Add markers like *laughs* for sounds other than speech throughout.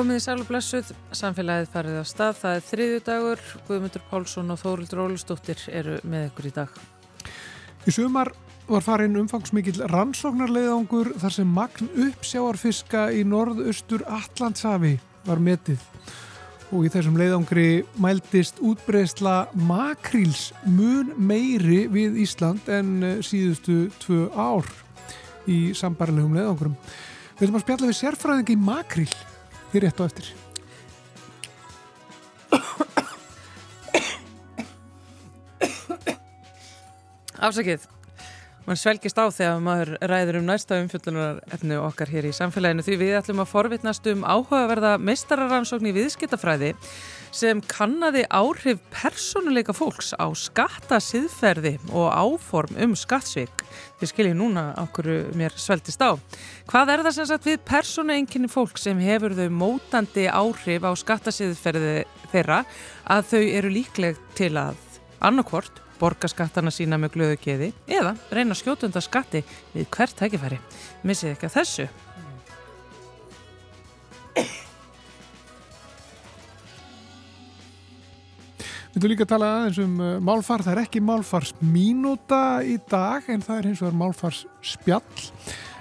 Komið í sælu blessuð, samfélagið farið á stað, það er þriðju dagur, Guðmundur Pálsson og Þórildur Ólustóttir eru með ykkur í dag. Í sumar var farin umfangsmikill rannsóknarleiðangur þar sem magn uppsjáarfiska í norðaustur Allandsafi var metið. Og í þessum leiðangri mæltist útbreysla makrils mun meiri við Ísland en síðustu tvö ár í sambarlegum leiðangurum. Við ætlum að spjalla við sérfræðingi makril hér rétt á eftir. Afsakið, mann svelgist á þegar maður ræður um næsta umfjöldunar efnu okkar hér í samfélaginu. Því við ætlum að forvitnast um áhugaverða meistararansókn í viðskiptafræði sem kannadi áhrif personuleika fólks á skattasiðferði og áform um skattsvík. Þið skiljið núna okkur mér sveltist á. Hvað er það sem sagt við personuenginni fólk sem hefur þau mótandi áhrif á skattasiðferði þeirra að þau eru líkleg til að annarkvort borga skattana sína með glöðu geði eða reyna skjótunda skatti við hvert tækifæri. Missið ekki að þessu. Ætlum líka að tala aðeins um uh, málfar, það er ekki málfars mínúta í dag en það er hins vegar málfars spjall.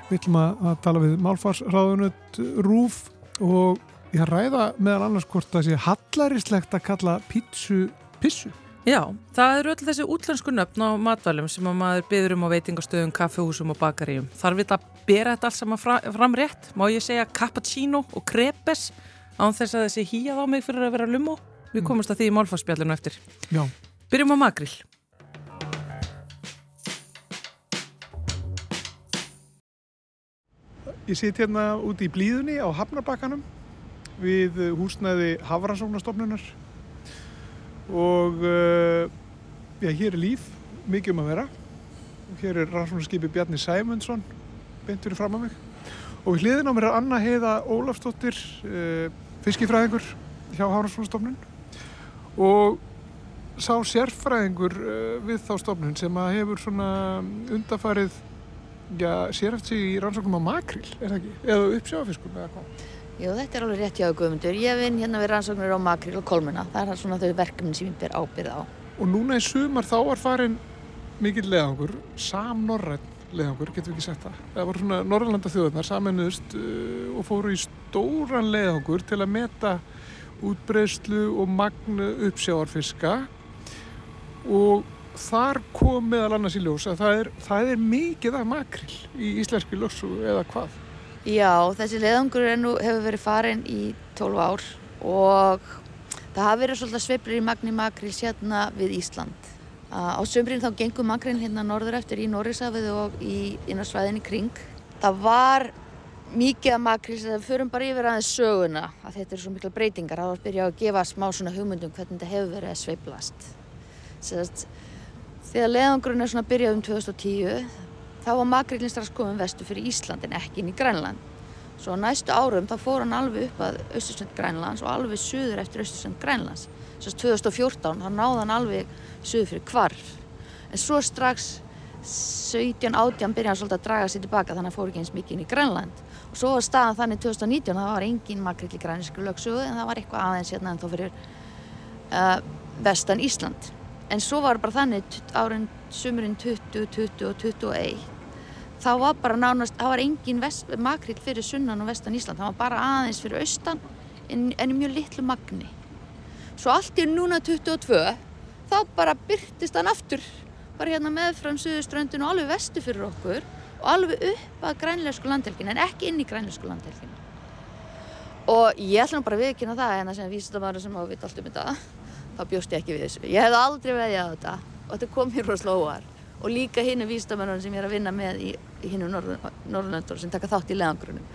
Við ætlum að, að tala við málfarsráðunut Rúf og ég ræða meðal annars hvort það sé hallarislegt að kalla pítsu pissu. Já, það eru öll þessi útlensku nöfn á matvælum sem að maður byður um á veitingastöðum, kaffehúsum og bakaríum. Þarf við að bera þetta alls saman fra, fram rétt? Má ég segja cappuccino og crepes án þess að þessi hýjað á mig fyrir að vera lummo? Við komumst að því í málfarspjallinu eftir. Já. Byrjum á makril. Ég sit hérna úti í blíðunni á Hafnarbakkanum við húsnæði Hafransóknastofnunar og uh, já, hér er líf, mikið um að vera. Hér er rannsóknarskipi Bjarni Sæmundsson, beint fyrir fram að mig. Og við hliðin á mér er Anna Heiða Ólafsdóttir, uh, fiskifræðingur hjá Hafransóknastofnun og sá sérfræðingur uh, við þá stofnun sem að hefur svona undafarið sérhæft sig í rannsóknum á makril, er það ekki? Eða uppsjáfiskum eða hvað? Jú, þetta er alveg rétt hjá Guðmundur. Ég vinn hérna við rannsóknir á makril og kolmuna. Það er svona þau verkefni sem ég ber ábyrð á. Og núna í sumar þá var farin mikill leðangur, samnorræn leðangur, getur við ekki sagt það. Það var svona Norrlanda þjóðunar saminuðust uh, og fóru í stóran leðangur til að meta útbreyslu og magnu uppsjáarfiska og þar kom meðal annars í ljós að það er, það er mikið af makril í íslenski lössu eða hvað. Já, þessi leðangur nú, hefur verið farin í 12 ár og það hafi verið svolítið sveiflir í magni makrils hérna við Ísland. Á sömbrinn þá gengum makril hérna norður eftir í Norrisafið og í innarsvæðinni kring. Það var mikið af makrils, það förum bara yfir aðeins söguna að þetta eru svo mikla breytingar. Að byrja að gefa smá svona hugmyndum hvernig þetta hefur verið að sveiflast. Sérst, þegar leðangurinn er svona að byrja um 2010 þá var makrilinn strax komin vestu fyrir Ísland en ekki inn í Grænland. Svo næstu árum þá fór hann alveg upp að Östursund Grænlands og alveg suður eftir Östursund Grænlands. Svo 2014 þá náði hann alveg suður fyrir kvarf. En svo strax 17-18 byrjaði hann svolítið að draga sér tilbaka þannig að hann fór ekki eins mikið inn í Grænland. Og svo var staðan þannig 2019 það var engin makrill í græninsku lögsugu en það var eitthvað aðeins hérna en þó fyrir uh, vestan Ísland. En svo var bara þannig árin sumurinn 20, 20 og 21 þá var bara nánast, það var engin makrill fyrir sunnan og vestan Ísland, það var bara aðeins fyrir austan en, en mjög litlu magni. Svo allt í núna 22 þá bara byrtist hann aftur bara hérna meðfram Suðuströndin og alveg vestu fyrir okkur og alveg upp að grænlegsku landhelgin en ekki inn í grænlegsku landhelgin. Og ég ætla nú bara að viðkynna það en það sem vísindamæður sem á að vita allt um þetta þá bjóst ég ekki við þessu. Ég hef aldrei veðið á þetta og þetta kom mér rosalega óvar og líka hinn er vísindamennur sem ég er að vinna með í, í hinn um Norðurlöndur sem taka þátt í leðangrunum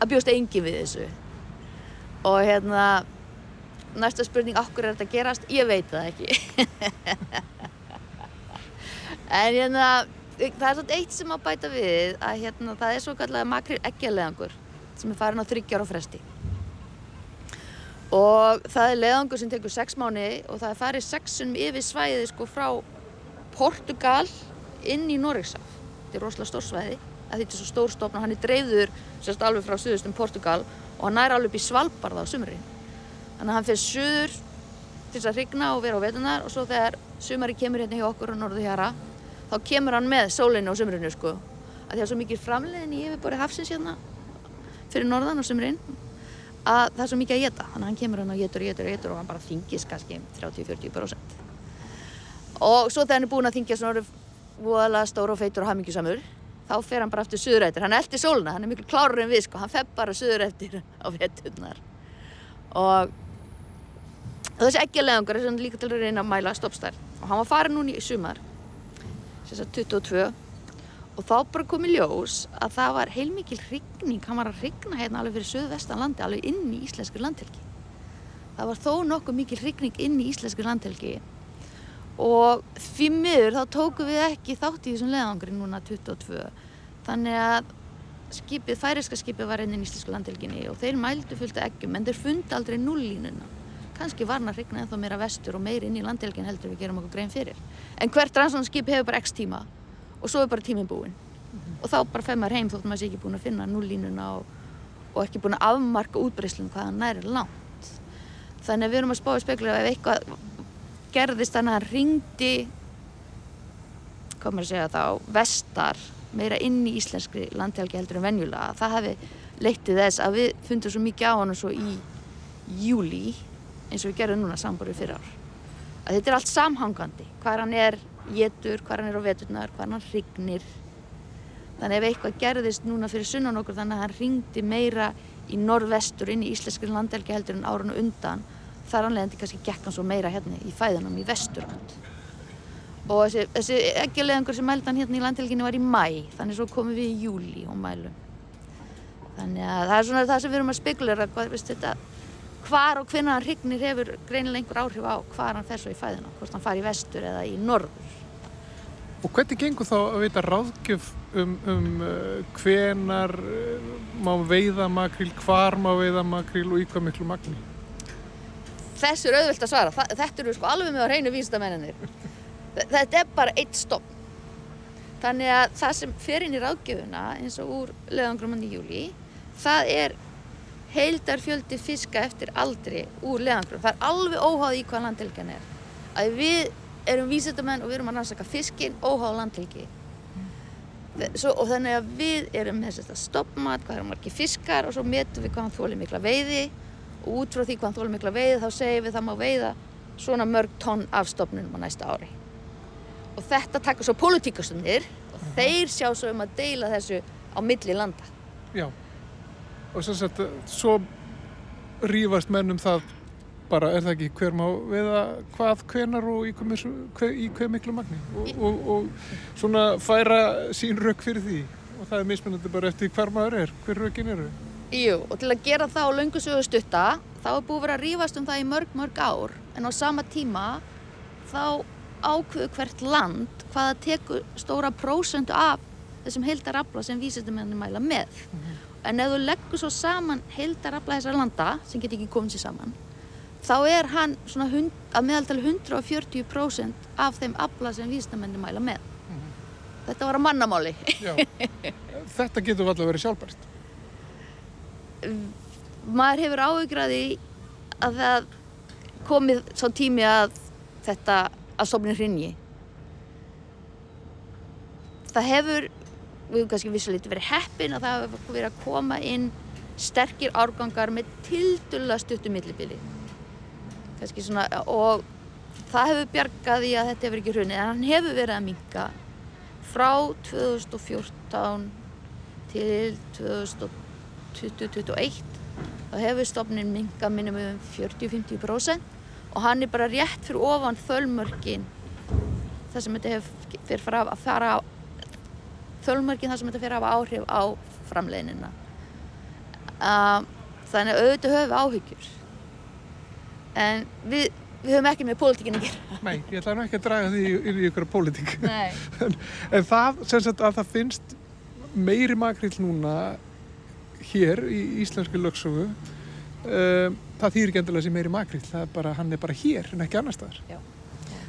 að bjóst engin við þessu og hérna næsta spurning, okkur er þetta að gerast? Ég veit það ekki *laughs* en hérna það er svona eitt sem að bæta við að hérna það er svo kallega makril eggjarleðangur sem er farin á þryggjar og fresti. Og það er leðangur sem tekur sex mánu og það er farið sexunum yfir svæði sko frá Portugal inn í Norriksaf þetta er rosalega stór svæði þetta er svo stór stofn og hann er dreifður sérst alveg frá suðustum Portugal og og hann næri alveg upp í Svalbard á sumrin. Þannig að hann fyrir suður til þess að hrygna og vera á vetunar og svo þegar sumari kemur hérna hjá okkur á norðu hjara þá kemur hann með sólinu á sumrinu sko. Að því að svo mikið framleiðin í yfirbori hafsins hérna fyrir norðan á sumrin að það er svo mikið að geta þannig að hann kemur hann og getur og getur og getur og hann bara þingist kannski 30-40% og svo þegar hann er búinn að þingja svona voðalega stór og feitur og hafmyggjusamur þá fer hann bara aftur suðurættir, hann eldir sóluna hann er miklu klárur en við sko, hann fer bara suðurættir á veturnar. Og þessi eggjarlegangur er líka til að reyna að mæla stoppstær og hann var farin núni í sumar 22 og þá bara kom í ljós að það var heilmikil hrigning, hann var að hrigna hérna alveg fyrir söðvestan landi, alveg inn í íslensku landhelgi. Það var þó nokkuð mikil hrigning inn í íslensku landhelgi. Og því miður þá tóku við ekki þátt í þessum leðangri núna 22 þannig að skipið, færiska skipið var inn í íslensku landhelginni og þeir mældu fullt af eggjum en þeir fundi aldrei nullínuna kannski var hann að hrigna ennþá meira vestur og meir inn í landhelgin heldur við gerum okkur grein fyrir. En hvert rannsónskip hefur bara x tíma og svo er bara tíminn búinn. Mm -hmm. og þá bara fær maður heim þótt maður sé ekki búin að finna nullínuna og, og ekki búin að afmarka útbreyslun hvaða næri langt. Þannig að við erum að spá í spekla ef eitthvað gerðist þannig að hann ringdi hvað maður að segja þá vestar meira inn í íslenskri landhelgi heldur en venjulega. Það hefði leittið þess að við fundum svo mikið á hann svo í júli eins og við gerum núna samborið fyrir ár að þetta er allt samhangandi hvað hann er getur, hvað hann er á veturnar, hvað hann hrignir. Þannig ef eitthvað gerðist núna fyrir sunnan okkur þannig að hann ringdi meira í norðvestur inn í íslenskri landelgi heldur en árunu undan þar anlegandi kannski gekk hann svo meira hérna í fæðunum í vesturland. Og þessi, þessi eggjaleðingur sem mældan hérna í landelginni var í mæ, þannig svo komum við í júli og mælum. Þannig að það er svona það sem við erum að spekulera, hvað, veist þetta, hvar og hvernig hann hrygnir hefur greinilega einhver áhrif á hvar hann fer svo í fæðina, hvort hann fari í vestur eða í norður. Og hvernig gengur þá að vita ráðgjöf um, um uh, hvenar uh, má veiða makril, hvar má veiða makril og í hvað miklu magni? Þessu er auðvilt að svara. Þa, þetta eru sko alveg með á hreinu vísindamennir. Þetta er bara eitt stopp. Þannig að það sem fer inn í ráðgjöfuna eins og úr leðangrumann í júli, það er heildarfjöldi fiska eftir aldri úr leðangrum. Það er alveg óháð í hvað landhelgjan er. Að við erum vísendamenn og við erum að rannsaka fiskinn óháð landhelgi. Svo, og þannig að við erum með þetta stoppmat, hvað er margir fiskar og svo metum við hvað hann þólir mikla veiði og út frá því hvað hann þólir mikla veiði þá segjum við það má veiða svona mörg tonn af stopnunum á næsta ári. Og þetta takkar svo politíkastundir og -huh. þeir sjá svo um að deila þessu á milli landa. Já, og svo, svo rýfast mennum það bara er það ekki hver má veiða hvað, hvenar og í hver, miklu magni og, og, og svona færa sín rauk fyrir því og það er mismunandi bara eftir hver maður er, hver raukin eru. Jú, og til að gera það á laungusögu stutta þá er búið verið að rífast um það í mörg, mörg ár en á sama tíma þá ákveðu hvert land hvaða tekur stóra prósendu af þessum heildarabla sem vísindamenni mæla með. Mm -hmm. En ef þú leggur svo saman heildarabla þessar landa sem getur ekki komið sér saman þá er hann svona hund, að meðaltali 140% af þeim abla sem vísindamenni mæla með. Mm -hmm. Þetta var að mannamáli. Þetta getur alltaf verið sjálfbært. Maður hefur áhugraði að það komið svo tími að þetta að stofnin hrinji. Það hefur, við hefum kannski vissulegt verið heppin að það hefur verið að koma inn sterkir árgangar með tildulla stuttu millibili. Og það hefur bjargað í að þetta hefur ekki hrunnið, en hann hefur verið að minka frá 2014 til 2021 þá hefur stofnin minga minnum um 40-50% og hann er bara rétt fyrir ofan þölmörkin þar sem þetta fyrir að fara á þölmörkin þar sem þetta fyrir að hafa áhrif á framleginina uh, þannig að auðvitað höfum við áhyggjur. En við, við höfum ekki með pólitíkinn að gera. Nei, ég ætla nú ekki að draga því inn í ykkur pólitík. *laughs* En, en það, sem sagt að það finnst meiri makrill núna hér í íslensku lögsögu um, það þýr ekki endilega sem meiri makrill það er bara, hann er bara hér en ekki annar staðar. Já.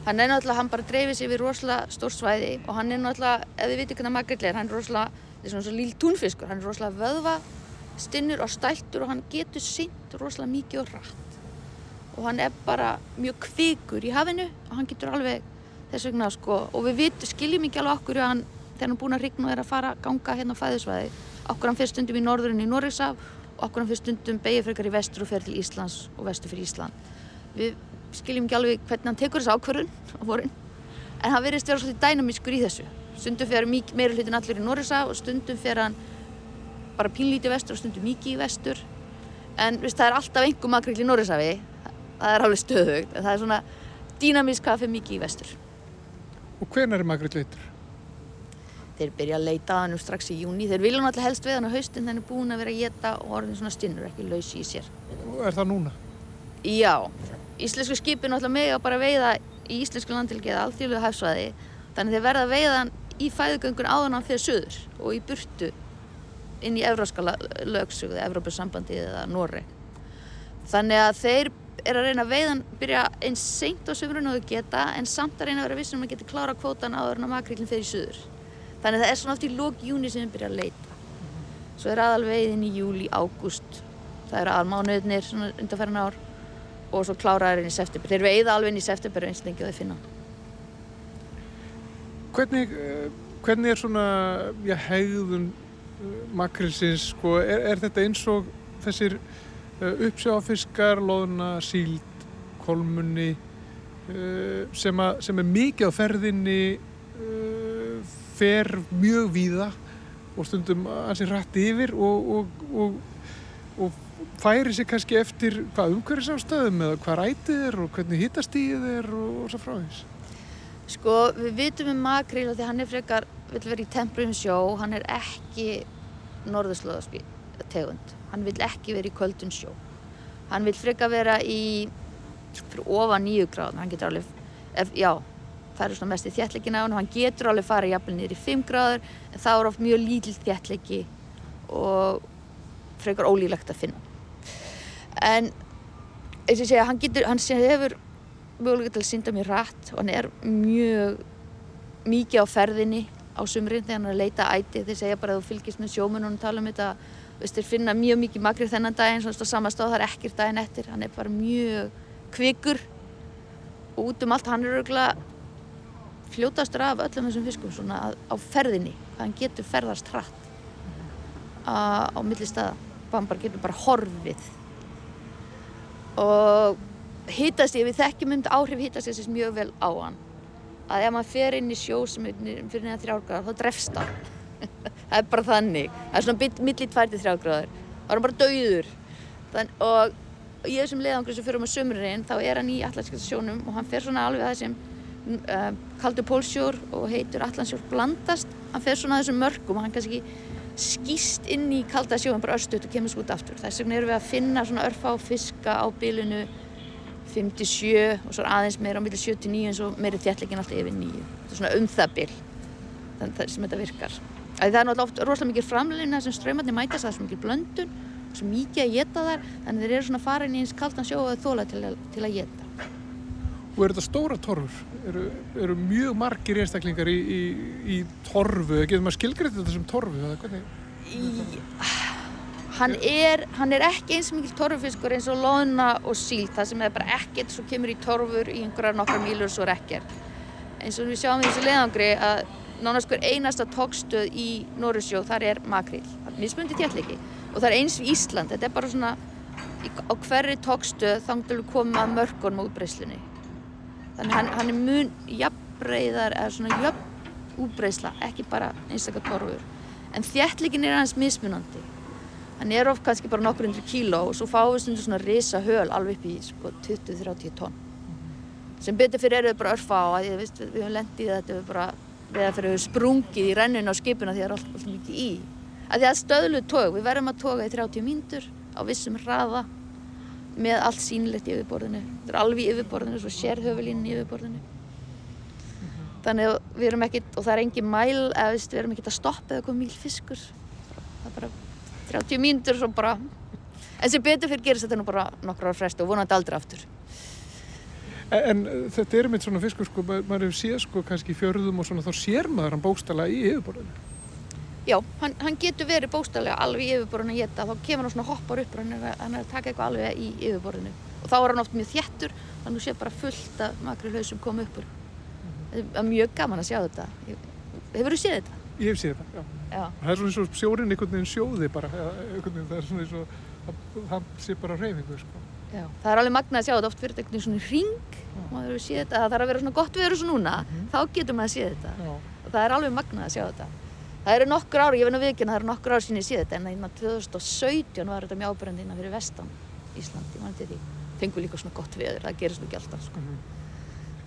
Hann er náttúrulega, hann bara dreifir sér við rosalega stór svæði og hann er náttúrulega ef við vitum hvernig makrill er, hann er rosalega þetta er svona svo líl túnfiskur, hann er rosalega vöðva stinnur og stæltur og hann getur synt rosalega mikið og rætt og hann er bara mjög kvikur í hafinu og hann getur alveg þess vegna sko og við vit, skiljum ekki alveg okkur hann, þegar hann er búin að rigna og er að fara ganga hérna á fæðisvæði okkur hann fyrir stundum í norðurinn í Norriksaf og okkur hann fyrir stundum beigir frekar í vestur og fer til Íslands og vestur fyrir Ísland. Við skiljum ekki alveg hvernig hann tekur þessu ákvörðun á vorin. En hann verðist vera svolítið dænamískur í þessu. Stundum fer meira hlutin allir í Norriksaf og stundum fer hann bara pínlítið vestur og stundum mikið í vestur. En viðst, það er alltaf einhver makrill í Norrisafi það er alveg stöðugt það er svona dýnamísk kaffi mikið í vestur. Og hvenar er makrill leitur? þeir byrja að leita að hann strax í júni þeir vilja náttúrulega helst við hann á haustin þannig búin að vera að geta og orðin svona stinnur ekki lausi í sér. Og er það núna? já, íslensku skipin náttúrulega mega bara veiða í íslensku landilgi eða alþjóðlega hafsvæði þannig þeir verða að veiða hann í fæðugöngun áðan hann fyrir söður og í burtu inn í evróska lögsögðu, Evrópussambandi eða Noreg. Þannig að þeir eru að reyna að veiðan byrja eins seint á sömurinn og þau geta en samt að reyna að vera vissum að geta klára kvótan áður en að makrillin fer í söður. Þannig að það er svona oft í lók júni sem þeir byrja að leita. Svo er aðalveiðin í júli, ágúst, það eru aðalmánuðnir svona undanferðan ár og svo kláraður inn í september. Þeir veiða alveg inn í september eins lengi og þeir finna. Hvernig, eh, hvernig er svona já, hegðun makrilsins, sko, er, er þetta eins og þessir uh, uppsjáfiskar, loðuna, síld, kolmunni sem, a, sem er mikið á ferðinni fer mjög víða og stundum ansið rætt yfir og, og, og, og færi sig kannski eftir hvað umhverfisástæðum eða hvað rætið er og hvernig hittastíð er og svo frá þess. Sko, við vitum um makril því hann er frekar, vil vera í temprum sjó, hann er ekki norðurslóðategund. Hann vil ekki vera í köldun sjó. Hann vil frekar vera í, fyrir ofan nýju gráðum, hann getur alveg, ef, já, það eru svona mest í þjætleikin á hann, hann getur alveg farið jafnvel niður í 5 gráður, en það er oft mjög lítill þjætleiki og frekar ólílegt að finna. En, eins og ég segja, hann getur, hann hefur mögulega til að synda mjög rætt og hann er mjög mikið á ferðinni á sumrin þegar hann er að leita æti. Þeir segja bara að þú fylgist með sjómunum og tala um þetta. Veist, þeir finna mjög mikið makrið þennan daginn svona stáð það er ekkert daginn eftir. Hann er bara mjög kvikur og út um allt. Hann er örgulega fljótastur af öllum þessum fiskum svona að, á ferðinni hann getur ferðast hratt á, á milli staða. Hann bara getur bara horfið og hittast ég, við þekkjum um áhrif hittast ég mjög vel á hann. Að ef maður fer inn í sjó sem er fyrir neðan þrjárgráðar þá drefst hann. *laughs* Það er bara þannig. Það er svona millir tværti þrjárgráðar þá er hann bara dauður. Þann, og í þessum leiðangri sem fyrir um að sömurinn þá er hann í Allandskjöldsjónum og hann fer svona alveg að þessum uh, kaldur pólsjór og heitur Allandsjór blandast. Hann fer svona þessum mörgum og hann kannski skýst inn í kalda sjó hann bara östut og kemur svo út aftur. Þess vegna erum við að finna svona örfa á fiska á bylunu 57 og svo aðeins meira á milli 79 en svo meiri þjallegin alltaf yfir 9 þetta er svona um það þannig sem þetta virkar. Æ, það er náttúrulega oft rosalega mikið framleina sem ströymarnir mætast það er svo mikið blöndun og svo mikið að geta þar þannig þeir eru svona farin í eins kaldan sjó og þóla til, til að geta Og eru þetta stóra torfur? Eru, eru mjög margir einstaklingar í, í, í torfu? Getur maður skilgrætt þetta sem torfu? Í, hann er, hann er ekki eins mikil torfufiskur eins og loðna og síl það sem er bara ekkert svo kemur í torfur í einhverjar nokkar mílur svo er ekkert eins og við sjáum í þessu leiðangri að nánast hver einasta tókstöð í Norðursjó þar er makril mismundi tjalleiki og það er eins við Ísland þetta er bara svona á hverri tókstöð þangtum við komum að mörgunum útbreyslunni þannig hann, hann er mun jafnbreyðar eða svona jöfn útbreysla ekki bara einstakar torfur. En þjalleikin er hans mismunandi. Hann er of kannski bara nokkur hundru kíló og svo fáum við svona risa höl alveg upp í sko, 20-30 tonn. Sem betur fyrir eru við bara örfa á að við, við höfum lendið þetta við bara við að fyrir sprungið í renninu á skipuna því það er alltaf mikið í. Að því að stöðlu tóg, við verðum að toga í 30 mínútur á vissum hraða með allt sínlegt í yfirborðinu. Þetta er alveg í yfirborðinu, svo sér höfulínin í yfirborðinu. Þannig að við erum ekkert, og það er engin mæl eða við erum ekkert að stoppa eða koma mýl fiskur. Það er bara 30 mínútur svo bara en sem betur fyrir gerist þetta nú bara nokkru ára frest og vonandi aldrei aftur. En, en þetta er mitt svona fiskur sko, maður hefur séð sko kannski í fjörðum og svona þá sér maður hann bókstala í yfirborðinu Já, hann, hann getur verið bóstalega alveg í yfirborðinu að geta, þá kemur hann svona hoppar upp og hann er, hann er að taka eitthvað alveg í yfirborðinu. Og þá er hann oft mjög þjættur, þannig að sé bara fullt af makrilhausum koma upp úr. Það er mjög gaman að sjá þetta. Hefur þú séð þetta? Ég hef séð þetta, já. Já. Það er svona eins og sjórinn einhvern veginn sjóði bara, einhvern veginn, það er svona eins og, að- hann sé bara reyfingu, sko. Já. Það er alveg magnað að sjá þetta oft fyrir svona. Maður hefur séð þetta, það þarf að vera svona gott veður svona núna, þá getur maður að séð þetta. Já, Og það er alveg magnað að sjá þetta. Það eru nokkur ár, ég finn að viðkynna, það eru nokkur ár sín ég sé þetta, en innan 2017 var þetta mjög ábyrjandi innan fyrir vestan Ísland, ég mann til því. Fengu líka svona gott veður, það gerist nú ekki alltaf, sko.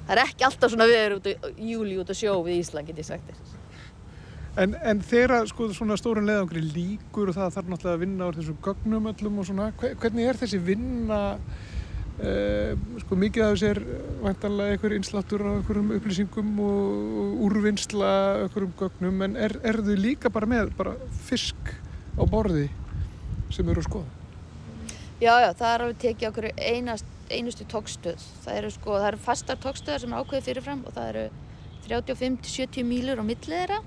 Það er ekki alltaf svona veður út í júli út á sjó við Ísland, get ég sagt þér. En, en þegar sko svona stórun leiðangri líkur og það þarf náttúrulega að vinna á þessum gögnum öllum og svona, hve- hvernig er þessi vinna, sko mikið af þessi er vantanlega einhver innsláttur á einhverjum upplýsingum og, úrvinnsla einhverjum gögnum, en er, er þau líka bara með bara fisk á borði sem eru að skoða? Já, já, það er alveg tekið okkur einast, einustu tókstöð. Það eru sko, það eru fastar tókstöðar sem er ákveðið fyrirfram og það eru 35-70 mílur á milli þeirra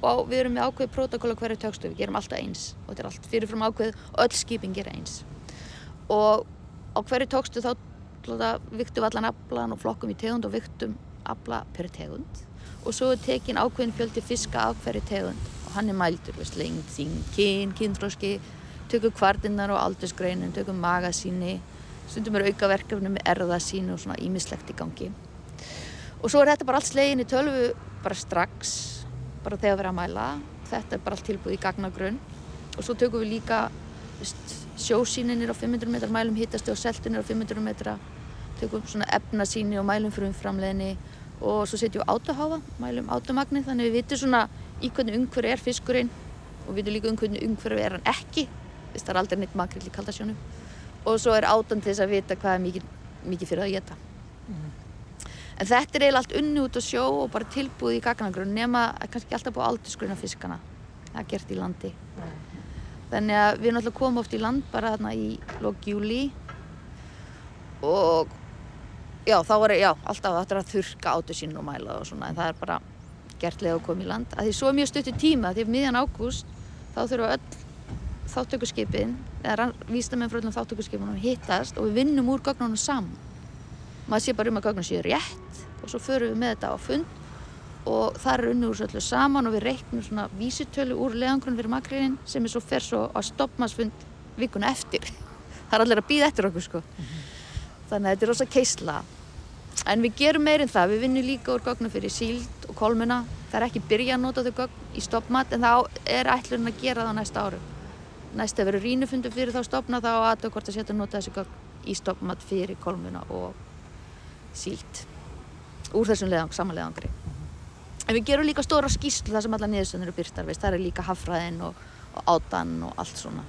og við erum með ákveðið protokóla hverju tókstöð, við gerum alltaf eins og þetta er allt fyrirfram ákveðið og öll skipin gera eins. Og á hverju tókstöð þá viktum við allan aflan og flokkum í tegund og viktum afla per tegund og svo er tekin ákveðin fjöldi fiska af hverju tegund og hann er mældur, veist, lengd, þín, kyn, kynþróski, tökum kvartinnar og aldursgreinin, tökum magasíni, stundum er aukaverkefni með erðasíni og svona ímislegt í gangi. Og svo er þetta bara allt slegin í tölvu bara strax, bara þegar við erum að mæla. Þetta er bara allt tilbúið í gagnagrunn. Og svo tökum við líka veist, sjósýninir á 500 metrar, mælum hittasti og seltinir á 500 metra, tökum svona efnasýni og mælum fyrir umframleginni og svo setjum við átaháfa, mælum átamagni, þannig við vitum svona í hvernig umhverju er fiskurinn og við vitum líka um hvernig umhverju er hann ekki, Þess, það er aldrei neitt makrill í kaldasjónum og svo er átan til þess að vita hvað er mikið, mikið fyrir að geta. En þetta er eiginlega allt unni út á sjó og bara tilbúið í gagnagrunn nema að kannski alltaf búið aldursgrunna fiskana. Það er gert í landi. Þannig að við náttúrulega komum oft í land bara þarna í lók júli og já, þá var já, alltaf þetta að þurka átu sín og mæla og svona en það er bara gert leið að koma í land. Að því svo mjög stuttur tíma því miðjan ágúst þá þurfa öll þáttökuskipin eða vísnamenn frá öllum þáttökuskipinum hittast og við vinnum úr gögnunum saman. Maður sé bara um að gögnum séu rétt og svo förum við með þetta á fund og þar er unni úr svo öllu saman og við reiknum svona vísitölu úr leðangrunn fyrir makriðin sem er svo fer svo á stoppmannsfund vikuna eftir. *laughs* Það er allir að býða eftir okkur sko. Þannig að þetta er rosa keisla. En við gerum meirinn það, við vinnum líka úr gögnum fyrir síld og kolmuna. Það er ekki byrja að nota þau gögn í stoppmat en þá er ætlun að gera það næsta árum. Næst ef verður rínufundur fyrir þá stopna þá aðtöð hvort að setja að nota þessi gögn í stoppmat fyrir kolmuna og síld. Úr þessum leðang, samanleðangri. En við gerum líka stóra skýslu þar sem alla niðurstöðnir eru byrtar, veist, það er líka hafraðinn og, og átan og allt svona.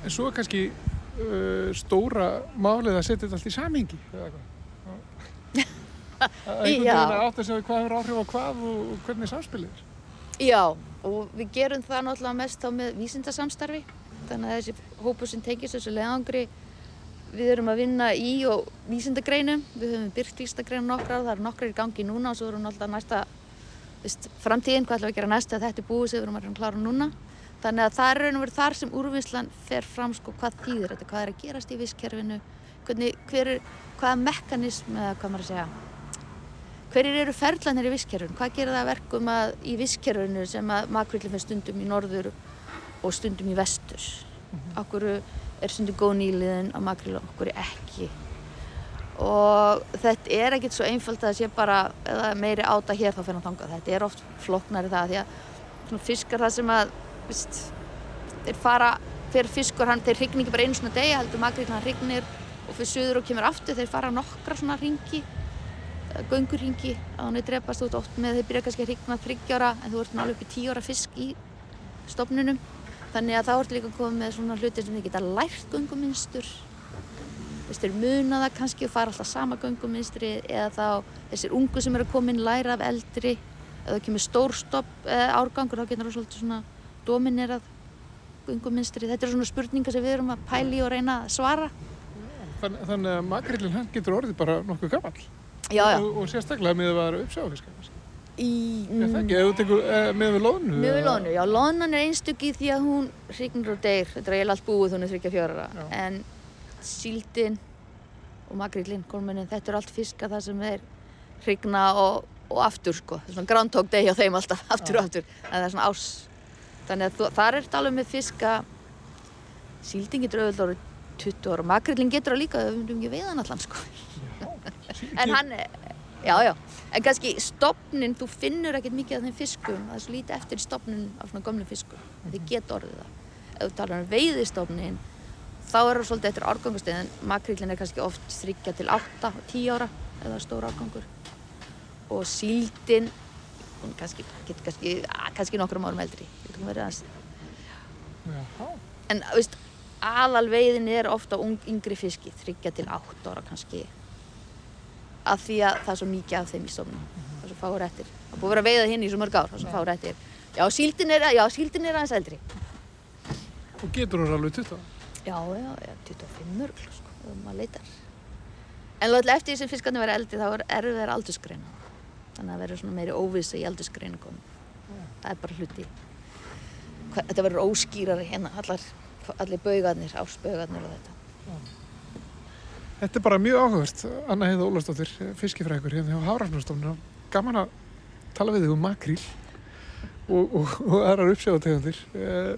En svo er kannski uh, stóra málið að setja þetta allt í samhengi, eða hvað? *laughs* Að einhvern Já. veginn að átta sig á hvað hefur áhrif á hvað og, hvernig samspilið er. Já, og við gerum það náttúrulega mest þá með vísindasamstarfi. Þannig að þessi hópur sem tengist þessu leðangri, við erum að vinna í og vísindagreinum. Við höfum byrkt vísindagreinum nokkrar, það eru nokkrar í gangi núna og svo erum náttúrulega næsta veist, framtíðin, hvað ætlum við að gera næsta, þetta er búið sem við erum að klára núna. Þannig að það er raun og verið þar sem úrvinnslan fer fram sko hvað þýðir þetta, hvað er að gerast í visskerfinu, er, hvaða mekanism eða hvað maður að segja, hverjir eru ferlanir í visskerfinu, hvað gerir það að verkum að í visskerfinu sem að makrillin er stundum í norður og stundum í vestur. Okkur er stundum góð nýliðin á makrill og okkur ekki. Og þetta er ekkert svo einfalt að það sé bara, eða meiri áta hér þá fyrir að þanga. Þetta er oft flóknari það því að fiskar það sem að, veist, þeir fara, fyrir fiskur hann, þeir hrigni ekki bara einu svona degi, heldur makrillin hann hrignir og fyrir suður og kemur aftur, þeir fara nokkra svona ringi göngurringi að hann er drepast út oft með þeir byrja kannski að hrigna þryggjára en þú ert nálega upp í tíu ára fisk í stofnunum þannig að þá ertu líka komið með svona hluti sem þið geta lært gönguminstur. Þeir muna það kannski og fara alltaf sama gönguminstri eða þá þessir ungu sem eru inn læra af eldri. Eða kemur stór stopp eh, árgangur þá getur það svolítið svona dominerað gönguminstri þetta eru svona spurningar sem við erum að pæli og reyna að svara. Þann, þannig að makrillin hann getur orðið bara nokkuð gammal og, og sérstaklega með að vera uppsjáfiska. Í, Er það ekki, ef þú tekur eh, með við loðnu? Mjög við lónu, já, lónan er einstök í því að hún hrygnur og deyr, þetta er eiginlega allt búið hún er þryggja fjörara, Já. en síldin og makrillin, kolmunin, þetta er allt fiska það sem er hrygna og, og aftur sko, það er svona groundhog day á þeim alltaf, *laughs* aftur og aftur, en það er svona ás, þannig að þú, þar er alveg með fiska, síldin getur auðvitað orðið 20 ára, makrillin getur það líka, við myndum ekki veiðan allan sko, *laughs* en hann, er- já, já, en kannski stopnin, þú finnur ekkert mikið af þeim fiskum, það er svo lítið eftir stopnin af svona gömlu fiskum, mm þið geta orðið það. Ef þú talar um veiðistofnin, þá er það svolítið eftir árgangustið, en makrillin er kannski oft þryggja til 8, 10 ára, eða stór árgangur. Og síldin, hún kannski, getur kannski, kannski nokkrum árum eldri, En, veist, aðal veiðin er ofta ung, yngri fiski, þryggja til 8 ára kannski, að því að það er svo mikið af þeim í stofnum, það er svo fáur eftir. Það búið að vera að veiða hinn í svo mörg ár, það er svo fáur eftir. Já, síldin er, já, síldin er aðeins eldri. og getur hún alveg 20? Já, já, já, 25 mörgl, sko, ef maður leitar. En alltaf eftir því sem fiskarnir verða eldri þá er erfiðar aldursgreina. Þannig að það verður svona meiri óvisa í aldursgreiningum. Það er bara hluti. Hva- Þetta verður óskýrari hérna, allar, allir baugarnir, og þetta. Er bara mjög áhugavert, Anna Heiða Ólafsdóttir, fiskifrækur hérna hjá Hafrafnarstofnun. Gaman að tala við þig um makríl og, og, og aðrar uppsjáðategundir. Eh,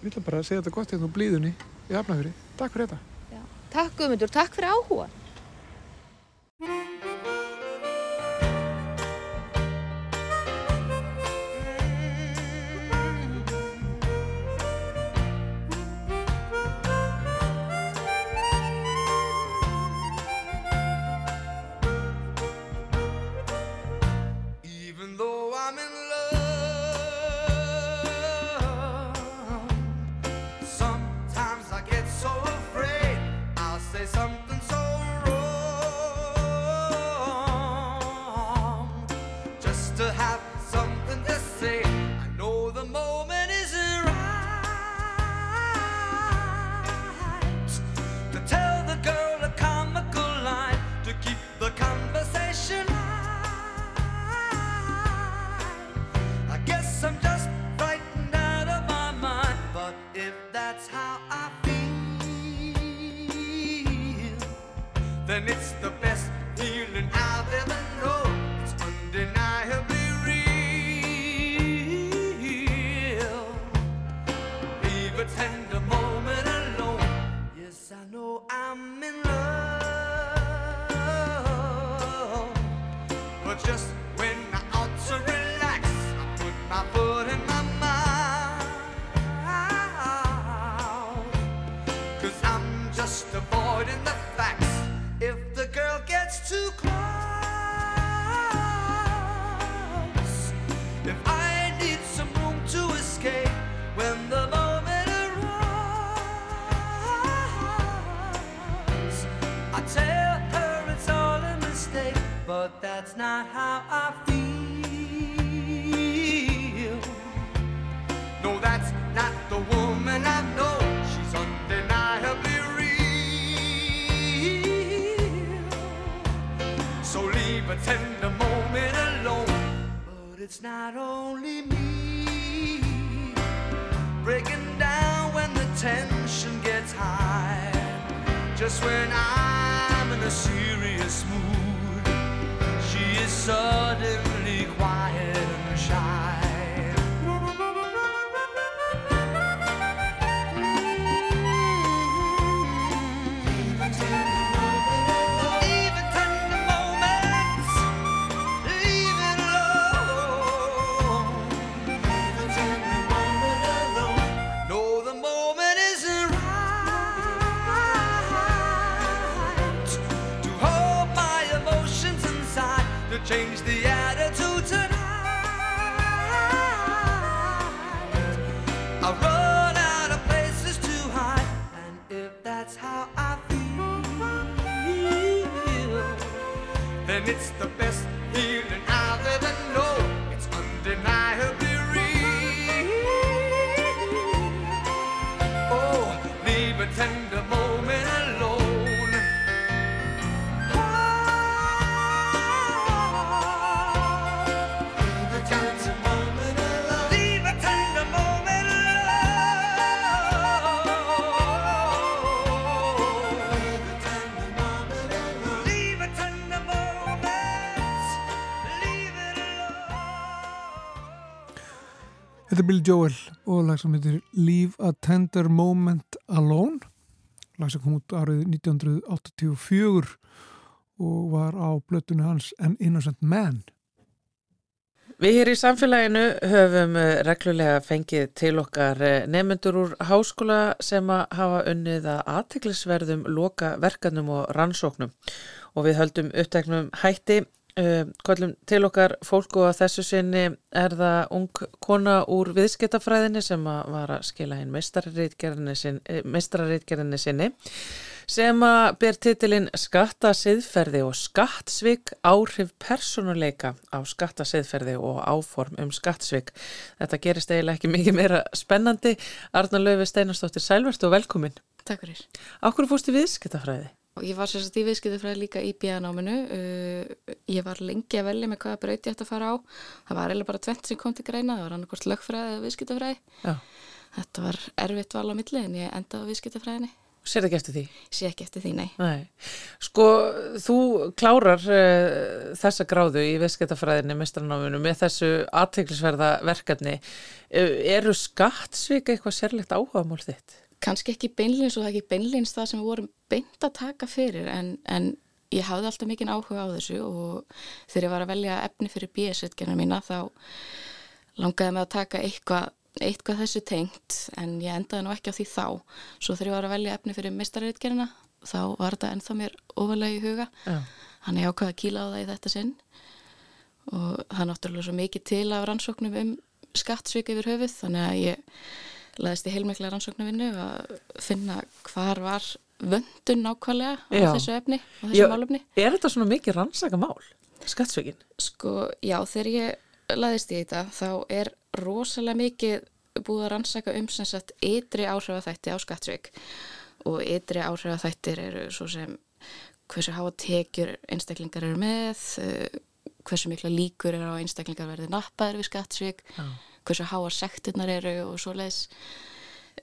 Við ætlum bara að segja þetta gott hérna úr blíðunni í Hafnafjörði. Takk fyrir þetta. Já. Takk Guðmundur, takk fyrir áhuga. Tell her it's all a mistake, but that's not how I feel. No, that's not the woman I know. She's undeniably real. So leave a tender moment alone. But it's not only me breaking down when the tension gets high. Just when I'm in a serious mood, she is suddenly quiet and shy. Change the attitude tonight. I run out of places to hide, and if that's how I feel, then it's the best Þetta er Bill Joel og lag sem heitir Leave a Tender Moment Alone. Lag sem kom út árið 1984 og var á blötunni hans An Innocent Man. Við hér í samfélaginu höfum eh, reglulega fengið til okkar eh, nefnendur úr háskóla sem að hafa unnið að aðteklisverðum loka verkanum og rannsóknum. Og við höldum uppteknum hætti Uh, kvöllum til okkar fólk og að þessu sinni er það ung kona úr viðskiptafræðinni sem að var að skila hinn meistarareitgerðinni sin, sinni sem að ber titilinn skattasiðferði og skattsvik áhrif personuleika á skattasiðferði og áform um skattsvik. Þetta gerist eiginlega ekki mikið meira spennandi. Arna Löfi Steinarstóttir Sælvert og velkomin. Takk fyrir. Áhverju fórst í viðskiptafræði? Ég var sérstaklega í viðskiptafræði líka í bíðanáminu. Uh, ég var lengi að velja með hvaða brauti ég ætti að fara á. Það var eiginlega bara tvent sem kom til greina. Það var annarkort lögfræði eða viðskiptafræði. Já. Þetta var erfitt val á milli en ég endaði á viðskiptafræðinni. Sér ekki eftir því? Sér ekki eftir því, nei. nei. Sko, þú klárar uh, þessa gráðu í viðskiptafræðinni mestranáminu með þessu aðteglisverða verkefni. Uh, eru skattsvika eitthvað sérlegt áhugamál þitt? Kannski ekki beinlins og það ekki beinlins það sem við vorum beint að taka fyrir en, en ég hafði alltaf mikinn áhuga á þessu og þegar ég var að velja efni fyrir BS-reitgerna mína þá langaði mig að taka eitthvað, eitthvað þessu tengt en ég endaði nú ekki á því þá. Svo þegar ég var að velja efni fyrir mistarreitgerna þá var þetta ennþá mér ofalega í huga. Hann er ákveð að kýla á það í þetta sinn. Og það er náttúrulega svo mikið til af rannsóknum um skattsvík yfir höfuð þannig að ég laðist í heilmiklega rannsóknarvinnu að finna hvar var vöndun nákvæmlega á Já. þessu efni og þessu Já, málefni. Er þetta svona mikið rannsaka mál, skattsvikin? Sko, já, þegar ég laðist í þetta þá er rosalega mikið búið að rannsaka um sem sagt ytri áhrifaþætti á skattsvík og ytri áhrifaþættir eru svo sem hversu háa tekjur einstaklingar eru með, eh, hversu mikla líkur eru á einstaklingar verði nappaður við skattsvík, Já. Hversu háa sektirnar eru og svo leiðis.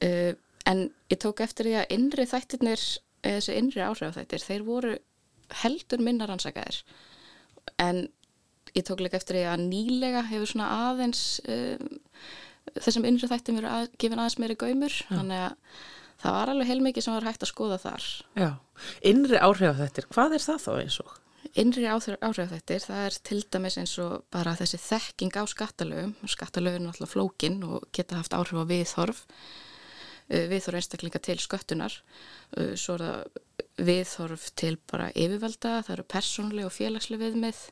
Uh, en ég tók eftir því að innri þættirnir, eða þessi innri áhrifaþættir, þeir voru heldur minna rannsakaðir. En ég tók líka eftir því að nýlega hefur svona aðeins um, þessum innri þættum verið að, gefin aðeins meiri gaumur, þannig að það var alveg heilmikið sem var hægt að skoða þar. Já. Innri áhrif þettir, hvað er það þá eins og? Innri áhrifþættir, það er til dæmis eins og bara þessi þekking á skattalögum, skattalögum er alltaf flókin og geta haft áhrif á viðhorf, uh, viðhorf einstaklinga til sköttunar, uh, svo er það viðhorf til bara yfirvalda, það eru persónuleg og félagsleg viðmið,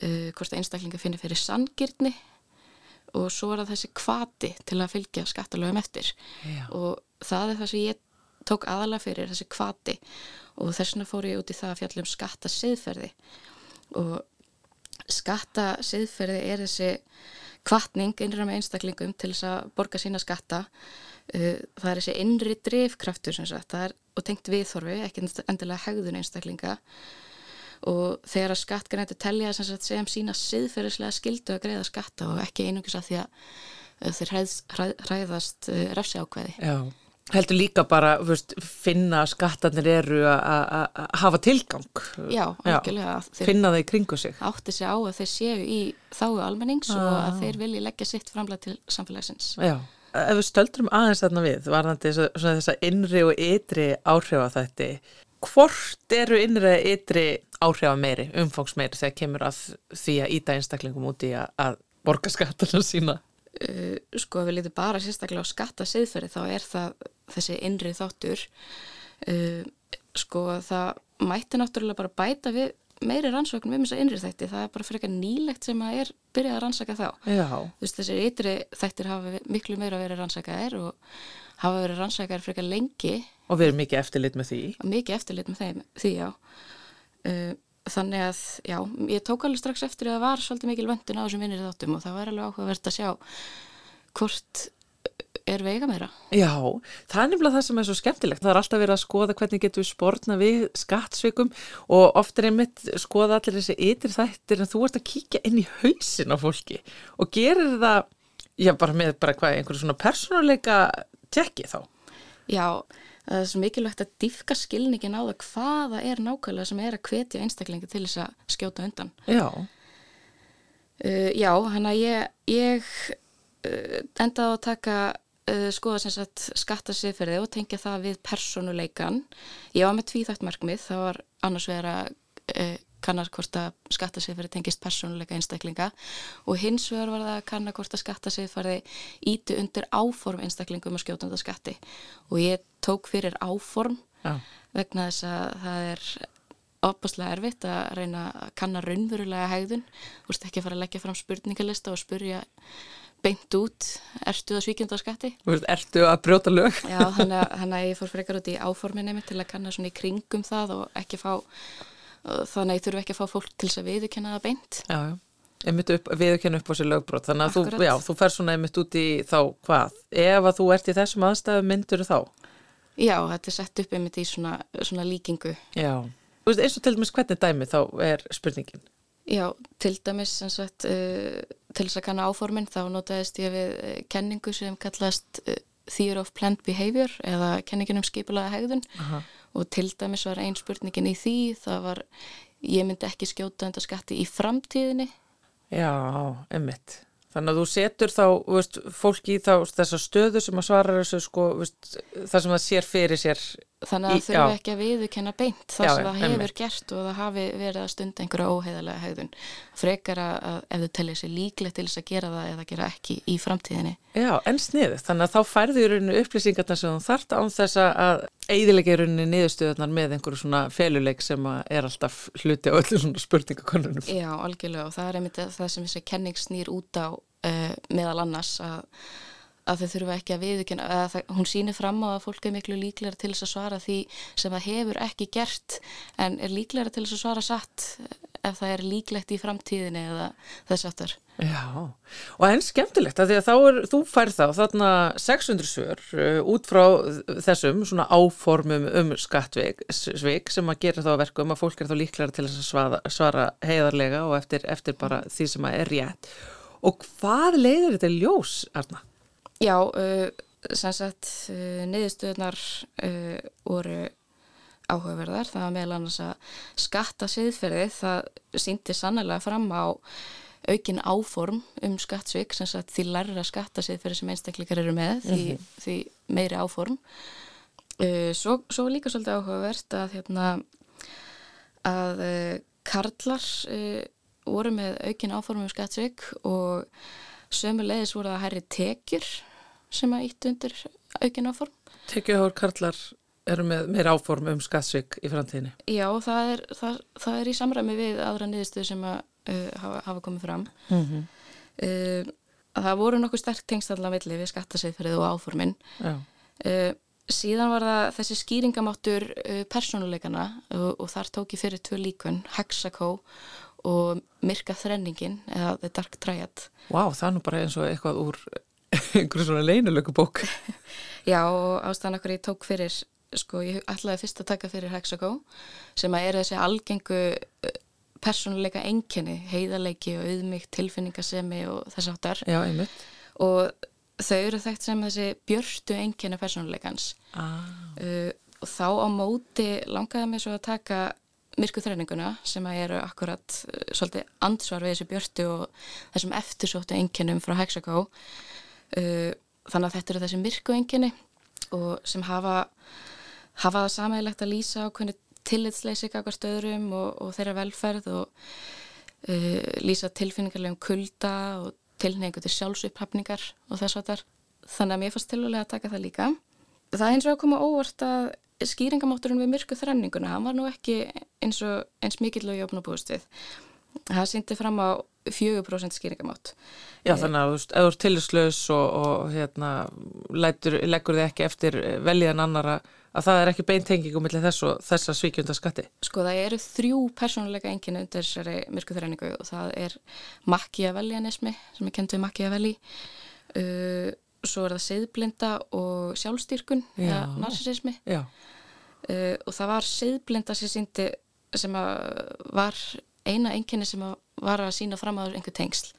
uh, hvort einstaklinga finnir fyrir sangirni og svo er það þessi kvati til að fylgja skattalögum eftir. Já. og það er það sem ég tók aðalega fyrir þessi kvati og þess vegna fór ég út í það að fjalla um skatta siðferði og skatta siðferði er þessi kvatning innra með einstaklingum til þess að borga sína skatta Uh, það er þessi innri drifkraftur sem sagt, er og tengt viðþorfi, ekki endilega hegðun einstaklinga og þegar að skattgrændi telja sem, sagt, sem sína siðferðislega skildu að greiða skatta og ekki einungis að því að þeir hræð, hræð, hræðast uh, refsi ákveði. Já. Heldur líka bara veist, finna að skattarnir eru að hafa tilgang. Já. Þeir finna í kringu sig. Átti sig á að þeir séu í þáu almennings ah. og að þeir vilji leggja sitt framlega til samfélagsins. Já. Ef við stöldrum aðeins þarna við, varðandi þess að innri og ytri áhrif á þetta, hvort eru innri og ytri áhrif meiri, umfangs meiri þegar kemur að því að íta einstaklingum úti að, borga skattarna sína? Uh, sko við lítum bara sérstaklega á skatta siðferði þá er það þessi innri þáttur uh, sko það mætti náttúrulega bara bæta við meiri rannsóknum um þess að innri þætti. Það er bara fyrir eitthvað nýlegt sem að er byrjað að rannsaka þá. Veist þessir ytri þættir hafa miklu meira verið rannsakaðir og hafa verið rannsakaðir fyrir eitthvað lengi. Og verið mikið eftirlit með því. Mikið eftirlit með þeim, því já. Uh, þannig að já, ég tók alveg strax eftir að það var svolítið mikil vöndin á þessum vinnir þáttum og það var alveg áhugavert að sjá hvort er veiga meira. Já, það er nefnilega það sem er svo skemmtilegt. Það er alltaf verið að skoða hvernig getur við spórna við skattsvikum og oft er einmitt skoða allir þessi ytri þættir en þú ert að kíkja inn í hausin á fólki og gerir það, já bara með bara hvað, einhverju svona persónuleika tekki þá. Já, það er svo mikilvægt að diffka skilningin á það hvaða er nákvæmlega sem er að hvetja einstaklingi til þess að skjóta undan. Já. Uh, já, hann að ég, ég uh, endaði á að taka uh, skoða sem sagt skattasýðferði og tengja það við personuleikan. Ég var með tvíþægt markmið, það var annars vegar að kannar hvort að skattasýðferði tengist personuleika einstaklinga og hins vegar var það að kannar hvort að skattasýðferði íti undir áform einstaklingum og skjótanda skatti og ég tók fyrir áform Já. vegna þess að það er opaslega erfitt að reyna að kanna raunverulega hegðun þú veist ekki að fara að leggja fram spurningalista og spurja beint út ertu það svíkjönda skatti Þú ertu að brjóta lög? Já, þannig að, þannig að ég fór frekar út í áforminni mitt til að kanna svona í kringum það og ekki fá þannig að ég þurfi ekki að fá fólk til þess að viðurkenna það beint Já, já. Upp, viðurkenna upp á sér lögbrot. Þannig að þú, Akkurat. já, þú fer svona einmitt út í þá hvað? Ef að þú ert í þessum aðstæðu myndur þá? Já, þetta er sett upp einmitt í svona, svona líkingu Já. Þú veist, eins og til dæmis hvernig dæmi þá er spurningin. Já, til dæmis sagt, uh, til þess að kanna áformin þá notaðist ég við uh, kenningu sem kallast uh, Theory of Planned Behavior eða kenningin um skipulaða hegðun Aha. og til dæmis var ein spurningin í því það var ég myndi ekki skjóta undan skatti í framtíðinni Já, einmitt. Þannig að þú setur þá, veist, fólki í þá þessa stöðu sem að svara þessu, sko, veist, það sem það sér fyrir sér. Þannig að já. ekki að viðurkenna beint það Já, sem það hefur einmitt. gert og það hafi verið að stunda einhverja óheiðalega hegðun frekar að, ef þau telja sér líklegt til þess að gera það eða gera ekki í framtíðinni Já, en sniðið. Þannig að þá færðu í rauninni upplýsingarna sem þú þart án þess að eidilega í rauninni niðurstöðunar með einhverju svona feluleik sem er alltaf hluti á öllu svona spurningakonunum. Já, algjörlega og það er einmitt það sem þessi kenning snýr út á uh, meðal annars að, að þau þurfa ekki að viðurkenna að það, hún sýnir fram á að fólk er miklu líklega til þess að svara því sem það hefur ekki gert en er líklega til þess að svara satt ef það er líklegt í framtíðinni eða þess aftur. Já, og enn skemmtilegt að því að þá er, þú færð þá þarna 600 svör uh, út frá þessum svona áformum um skattvik sem að gera þá verkum að fólk er þá líklega til þess að svara, svara heiðarlega og eftir, eftir bara því sem að er rétt. Og hvað leiðir þetta ljós, Arna? Já, uh, sem sagt uh, niðurstöðnar uh, voru áhugaverðar, það var meðal annars að skatta siðferðið, það síndi sannlega fram á aukin áform um skattsvik sem sagt því lærra skatta siðferðið sem einstaklingar eru með, því, því meiri áform. Svo, svo líka svolítið áhugavert að hérna að karlar voru með aukin áform um skattsvik og sömulegis voru það hærri tekjur sem að ítt undir aukin áform. Tekjuhár karlar eru með meira áform um skattsvik í framtíðinni. Já, það er, það, það er í samræmi við aðra niðurstöðu sem að uh, hafa, hafa komið fram. Mm -hmm. Uh, það voru nokkuð sterk tengst allan villi við skattaseiðferðið og áformin. Já, Uh, síðan var það þessi skýringamáttur uh, persónuleikana og, og þar tók ég fyrir tvö líkun, Hexaco og Myrka þrenningin eða The Dark Triad. Vá, það er nú bara eins og eitthvað úr einhverju svona leinulöku bók. *laughs* Já, ástæðan okkur ég tók fyrir, sko, ég ætlaði fyrst að taka fyrir Hexaco sem að er þessi algengu uh, persónuleika enginni, heiðarleiki og auðmyggt tilfinningasemi og þess áttar Já, einmitt. og þau eru þekkt sem þessi björstu enginni persónuleikans Ah. uh, og þá á móti langaði mér svo að taka myrku þreininguna sem að eru akkurat uh, svolítið ansvar við þessu björtu og þessum eftirsóttu enginnum frá Hexaco þannig að þetta eru þessi myrku enginni og sem hafa hafa það samægilegt að lýsa á hvernig tillitsleysi kakvart öðrum og, og þeirra velferð og uh, lýsa tilfinningarlegum kulda og tilneingu til sjálfsupphafningar og þess að þar. Þannig að mér fannst tilvæglega að taka það líka. Það er eins og að koma óvart að skýringamátturinn við myrku þrenninguna, hann var nú ekki eins, og, eins mikill og ég opna búist við. Það síndi fram á 4% skýringamátt. Já, þannig að þú ert tillislaus og, og hérna, lætur, leggur þið ekki eftir veljiðan annara að það er ekki beintengingum millir þess og þessa svíkjönda skatti. Sko það eru þrjú persónuleika enginni undir þessari myrku þrenningu og það er Machiavellianismi sem er kent við Machiavelli uh, svo er það siðblinda og sjálfstýrkun Já. eða narsisismi Já, uh, og það var siðblinda sem sem að var eina enginni sem að var að sína fram á einhver tengsl.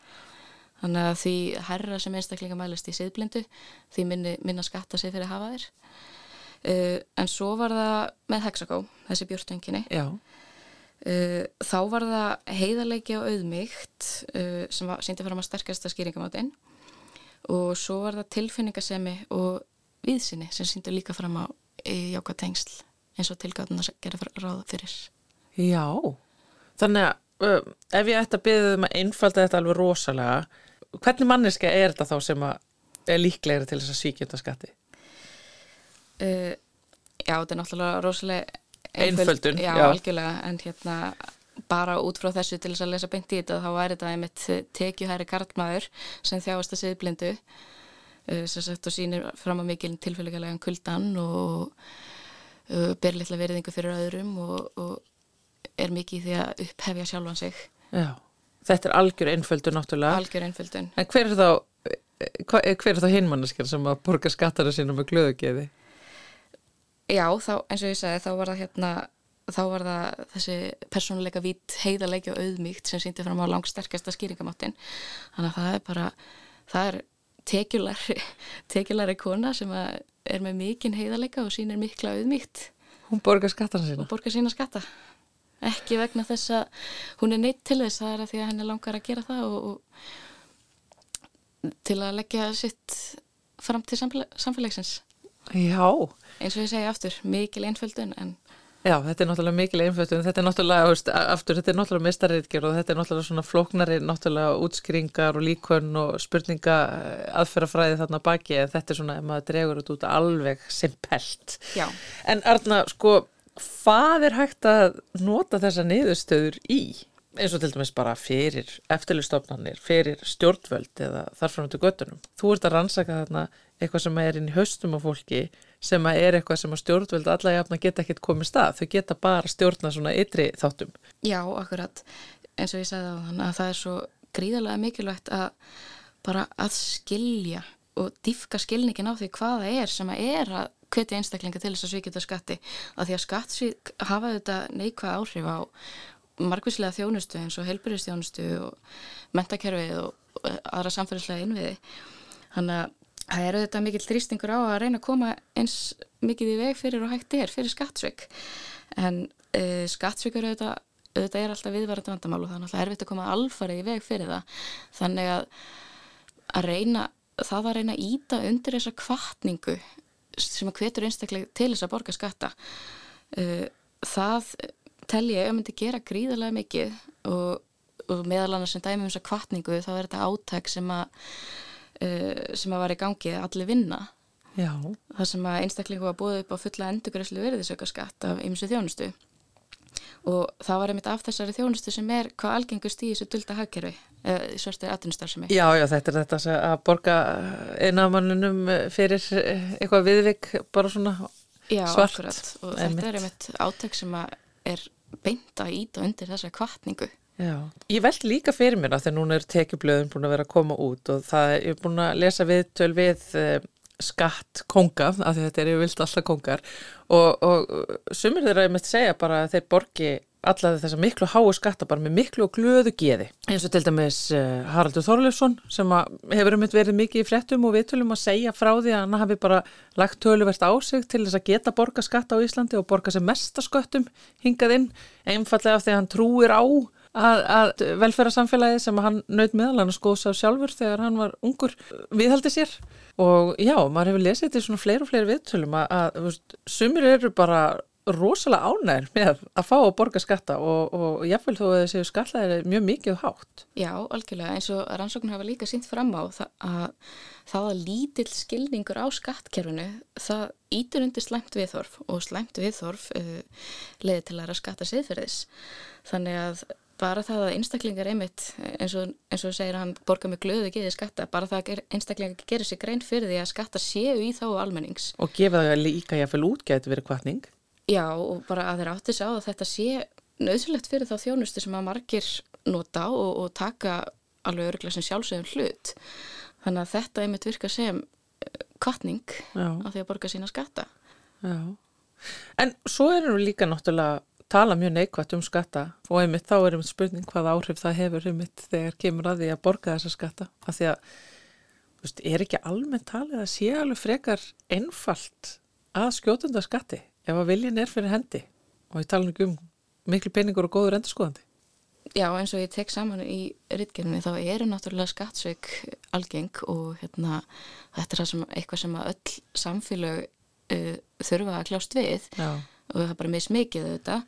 Þannig að því herra sem einstaklinga mælist í siðblindu því minni, minna skatta sig fyrir að hafa þér. Uh, en svo var það með Hexaco, þessi já, Uh, þá var það heiðarleiki og auðmygt uh, sem var, síndi fram að sterkasta skýringamátinn. Og svo var það tilfinningasemi og viðsinni sem síndu líka fram á jákvæð tengsl eins og tilgáðun að gera ráð fyrir. Já, þannig að ef ég ætti að byggja um að einfalda þetta alveg rosalega, hvernig manneska er þetta þá sem að er líklegri til þess að svíkjönda skatti? Uh, já, þetta er náttúrulega rosalega Einföldun, já, já. algjörlega, en hérna bara út frá þessu til þess að lesa beint í þetta þá væri þetta einmitt tekjuhæri karlmaður sem þjáast að siðblindu uh, sem sagt og sýnir fram á mikil tilfélagalegan kuldan og uh, ber litla veriðingu fyrir öðrum og, og er mikið því að upphefja sjálfan sig Já, þetta er algjör einföldur náttúrulega. algjör einföldun En hver er þá, hver er þá hinmanneskjar sem að borga skattara sína með glöðugeði? Já, þá, eins og ég sagði, þá var það hérna þá var það þessi persónuleika vít heiðarleiki og auðmíkt sem sýndi fram á langsterkasta skýringamáttin þannig að það er bara það er tekjulæri *laughs* tekjulæri kona sem er með mikinn heiðarleika og sýnir mikla auðmíkt Hún borgar skattara sína. og borgar sína skatta ekki vegna þess að hún er neitt til þess það er að því að henni langar að gera það og, og til að leggja sitt fram til samfélag, samfélagsins. Já, eins og ég segi aftur, mikil einföldun en Já, þetta er náttúrulega mikil einföldun, þetta er náttúrulega, veist, aftur, þetta er náttúrulega mistariðgjör og þetta er náttúrulega svona flóknari, náttúrulega útskringar og líkvönn og spurninga eh, aðferðafræði þarna baki, en þetta er svona, ef maður dregur þetta út alveg simpelt. já, En Arna, sko, hvað er hægt að nota þessa niðurstöður í? eins og til dæmis bara fyrir eftirlustofnanir, fyrir stjórnvöld eða þarfram til göttunum. Þú ert að rannsaka þarna eitthvað sem er inn í haustum á fólki sem er eitthvað sem að stjórnvöld alla jafna geta ekkert komið stað. Þau geta bara stjórna svona ytri þáttum. Já, akkurat, eins og ég sagði á þann að það er svo gríðarlega mikilvægt að bara að skilja og dýfka skilningin á því hvað það er sem að er að hvetja einstaklinga til þess að svíkja þetta skatti. Að því að skattsvík hafa þetta neikvæð áhrif á margvíslega þjónustu eins og helbyrjastjónustu og mentakerfið og aðra samfélagslega innviði. Þannig að það eru þetta mikill þrýstingur á að reyna að koma eins mikið í veg fyrir og hægt er fyrir skattsvík en uh, skattsvík eru þetta auðvitað er alltaf viðvarandi vandamál og það er náttúrulega erfitt að koma alfarið í veg fyrir það. Þannig að, að reyna, það að reyna að íta undir þessa kvartningu sem að hvetur einstaklega til þess að borga skatta uh, það tel ég að myndi gera gríðarlega mikið og, og meðal annars sem dæmi um þessa kvartningu þá er þetta átæk sem að uh, sem að var í gangi að allir vinna Já. það sem að einstaklingu var búið upp á fulla endurgræslu verðisauka skatt af ymsu þjónustu og það var einmitt af þessari þjónustu sem er hvað algengust í þessu dulda hagkerfi eða í svartu atvinnustarfsemi. Já, já, þetta er þetta að borga einamannunum fyrir eitthvað viðvik bara svona Já, svart. akkurat og Einmitt. þetta er einmitt átök sem er beint að íta undir þessa kvartningu. Já, ég veld líka fyrir mér að þegar núna er tekjublöðun búin að vera að koma út og það er búin að lesa viðtöl við uh, skatt konga, af því þetta er yfirvilt alltaf kongar og, og sumir þeirra ég mitt segja bara að þeir borgi alla þessa miklu háu skatta bara með miklu og glöðu geði. Eins og til dæmis uh, Haraldur Þorleifsson sem að hefur um verið mikið í fréttum og viðtölum að segja frá því að hann hafi bara lagt töluvert á sig til þess að geta borga skatta á Íslandi og borga sem mesta sköttum hingað inn, einfallega af því að hann trúir á að, að velferðarsamfélagi sem hann naut meðal hann skoðs af sjálfur þegar hann var ungur viðhaldi sér og já, maður hefur lesið þetta í svona fleiri og fleiri viðtölum að, að veist, sumir eru bara rosalega ánægir með að fá að borga skatta og, og jáfnvel þó að þessi skallaðir er mjög mikið og hátt. Já, algjörlega, eins og rannsóknir hafa líka sínt fram á það að það að lítill skilningur á skattkerfinu, það ítur undir slæmt viðþorf og slæmt viðþorf uh, leiði til að skatta siðferðis. Þannig að bara það að einstaklingar einmitt, eins og, eins og segir hann borga með glöðu geði skatta, bara það að einstaklingar gerir sér grein fyrir því að skatta séu í þá almennings. Og gefa það líka jáfnvel útgæti verið kvartning. Já, og bara að þeir átti sig á að þetta sé nöðsulegt fyrir þá þjónustu sem að margir nota og, og taka alveg öruglega sem sjálfsögum hlut. Þannig að þetta einmitt virka sem kvartning Já. að því að borga sína skatta. Já. En svo erum við líka náttúrulega tala mjög neikvægt um skatta og einmitt þá er einmitt spurning hvað áhrif það hefur einmitt þegar kemur að því að borga þessa skatta. Af því að, þú veist, er ekki almennt talið að sé alveg frekar einfalt að skjótunda skatti ef að viljin er fyrir hendi og ég tala um miklu peningur og góður endurskoðandi. já, eins og ég tek saman í rittgerðinni þá eru náttúrulega skattsveik algeng og hérna, þetta er sem, eitthvað sem að öll samfélög uh, þurfa að kljást við Já, og það er bara mismikið auðvitað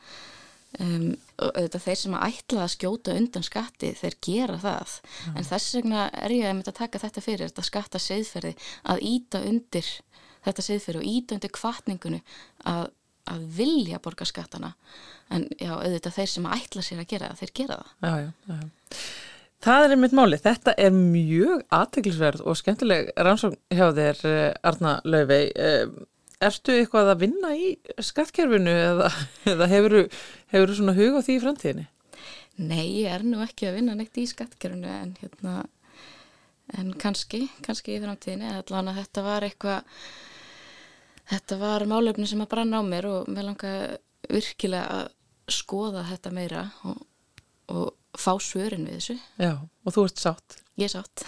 um, auðvitað þeir sem að ætla að skjóta undan skatti þeir gera það en þess vegna er ég að mynda að taka þetta fyrir þetta skatta seðferði að íta undir þetta seðferði og íta undir kvartningunu að, að vilja borga skattana en já, auðvitað þeir sem að ætla sér að gera það, þeir gera það já, já, já. Það er einmitt máli. Þetta er mjög aðteglisverð og skemmtileg rannsókn hjá þér, eh, Arna Laufey. Eh, Ertu eitthvað að vinna í skattkerfinu eða, eða hefur þú svona hug á því í framtíðinni? Nei, ég er nú ekki að vinna neitt í skattkerfinu en hérna en kannski, kannski í framtíðinni allan að þetta var eitthvað þetta var málefni sem að branna á mér og mér langar virkilega að skoða þetta meira og, og fá svörin við þessu Já, og þú ert sátt. ég er sátt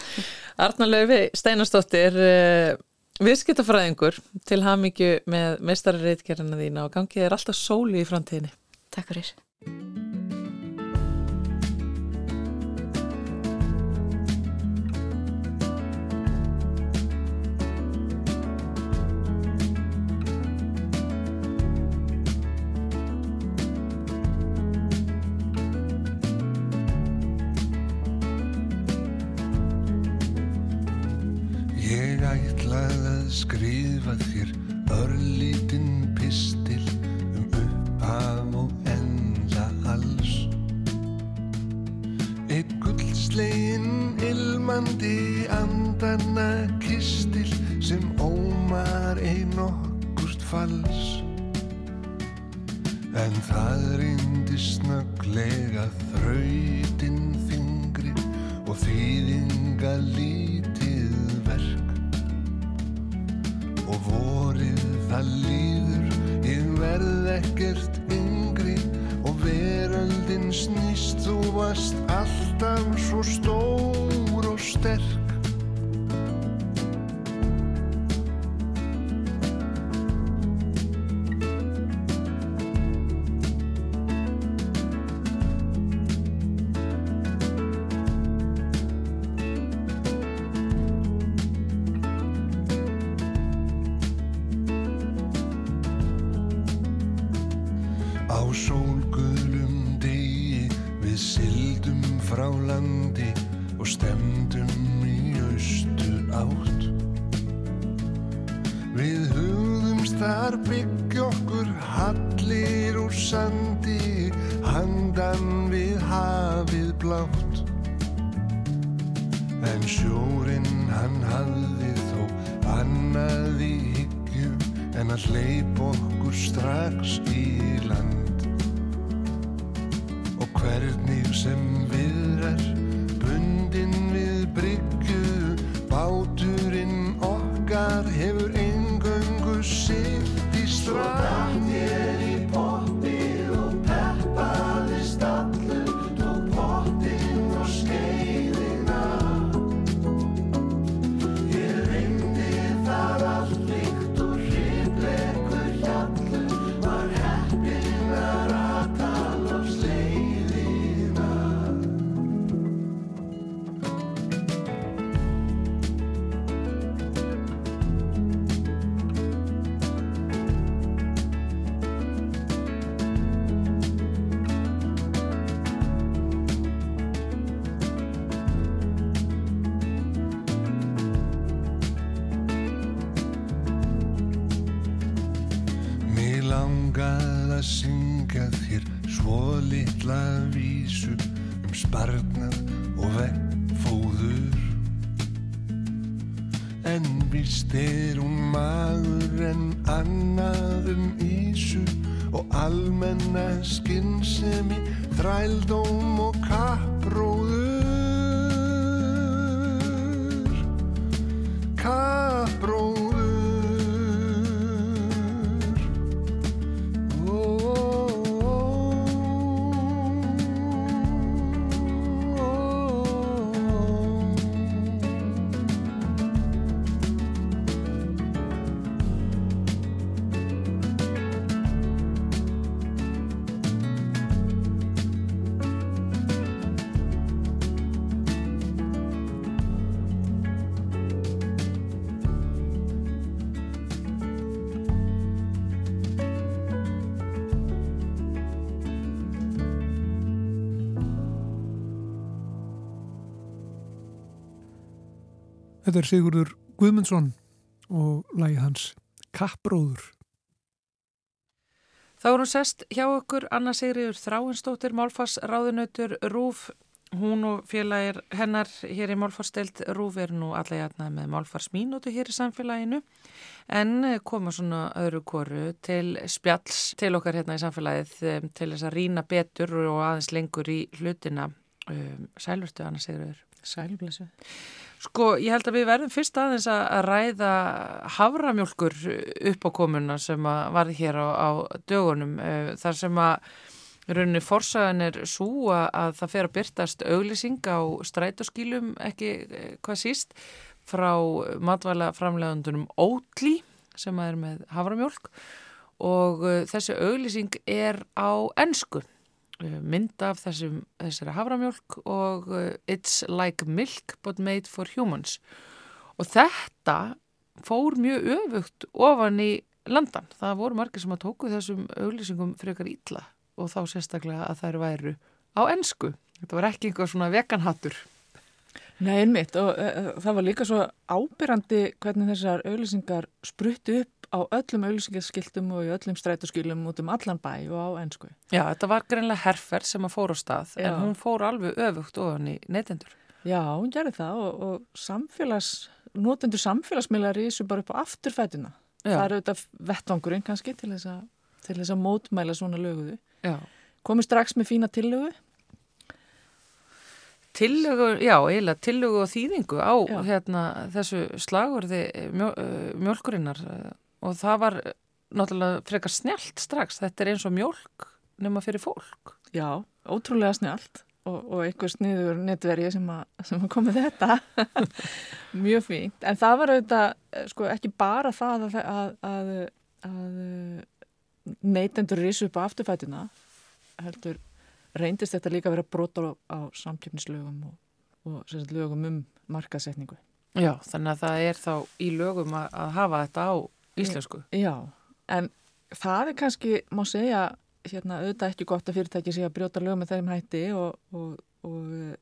Arna Laufey Steinastóttir, uh, viðskiptafræðingur til hamingju með meistarreitgerina þína og gangið er alltaf sóli í framtíðinni. Takk fyrir ætlaði að skrifa þér örlítinn pistil um upphaf og enda alls. Eitt guldslegin ilmandi andanna kistil sem ómar ein okkurt falls. En það reyndi snögglega þrautin Þetta er Sigurður Guðmundsson og lagið hans Kappróður. Þá er hún sest hjá okkur Anna Sigriður Þráinsdóttir, Málfass Ráðunautur Rúf. Hún og félagir hennar hér í Málfarstelt Rúf er nú alla jætnað með Málfarsmínútu hér í samfélaginu en koma svona öðru koru til spjalls til okkar hérna í samfélagið um, til þess að rína betur og aðeins lengur í hlutina. Um, Sælvertu Anna Sigriður. Sælblessu. Sko, ég held að við verðum fyrst aðeins að ræða havramjólkur upp á komuna sem að varði hér á, á dögunum eh, þar sem að rauninni forsagan er svo að það fer að byrtast auglýsing á strætóskýlum ekki eh, hvað síst frá matvæla framlegundunum Ótli sem að er með havramjólk og eh, þessi auglýsing er á ennsku Uh, mynd af þessum, þessari havramjólk og uh, It's like milk but made for humans og þetta fór mjög öfugt ofan í landan. Það voru margir sem að tóku þessum auglýsingum frekar ítla og þá sérstaklega að þær væru á ennsku. Þetta var ekki einhver svona veganhattur. Nei, einmitt og uh, það var líka svo ábyrrandi hvernig þessar auglýsingar spruttu upp á öllum auglýsingarskiltum og í öllum strætóskilum út um allan bæ og á ennsku. Já, þetta var greinlega herfer sem að fór á stað Já. en hún fór alveg öfugt ofan í neytendur. Já, hún gerði það og, og samfélags, notendur samfélagsmiðlar í þessu bara upp á afturfætuna. Já. Það er auðvitað vettvangurinn kannski til þess að, til þess að mótmæla svona löguðu. Já. Komið strax með fína tillögu. Tillögu, já, eiginlega tillögu og þýðingu á hérna, þessu slagurði mjó, uh, mjólkurinnar uh, og það var uh, náttúrulega frekar snjált strax. Þetta er eins og mjólk nema fyrir fólk. Já, ótrúlega snjált og, og einhver sniður netverið sem, sem að komið þetta. *laughs* Mjög fínt. En það var auðvitað eh, sko, ekki bara það að, að, að, að neytendur risu upp á afturfætuna heldur reyndist þetta líka að vera brotar á, á samkjöfnislögum og, og lögum um markasetningu. Já, þannig að það er þá í lögum að, að hafa þetta á íslensku. Já, en það er kannski, má segja, hérna, auðvitað ekki gott að fyrirtæki sé að brjóta lög með þeim hætti og, og, og eh,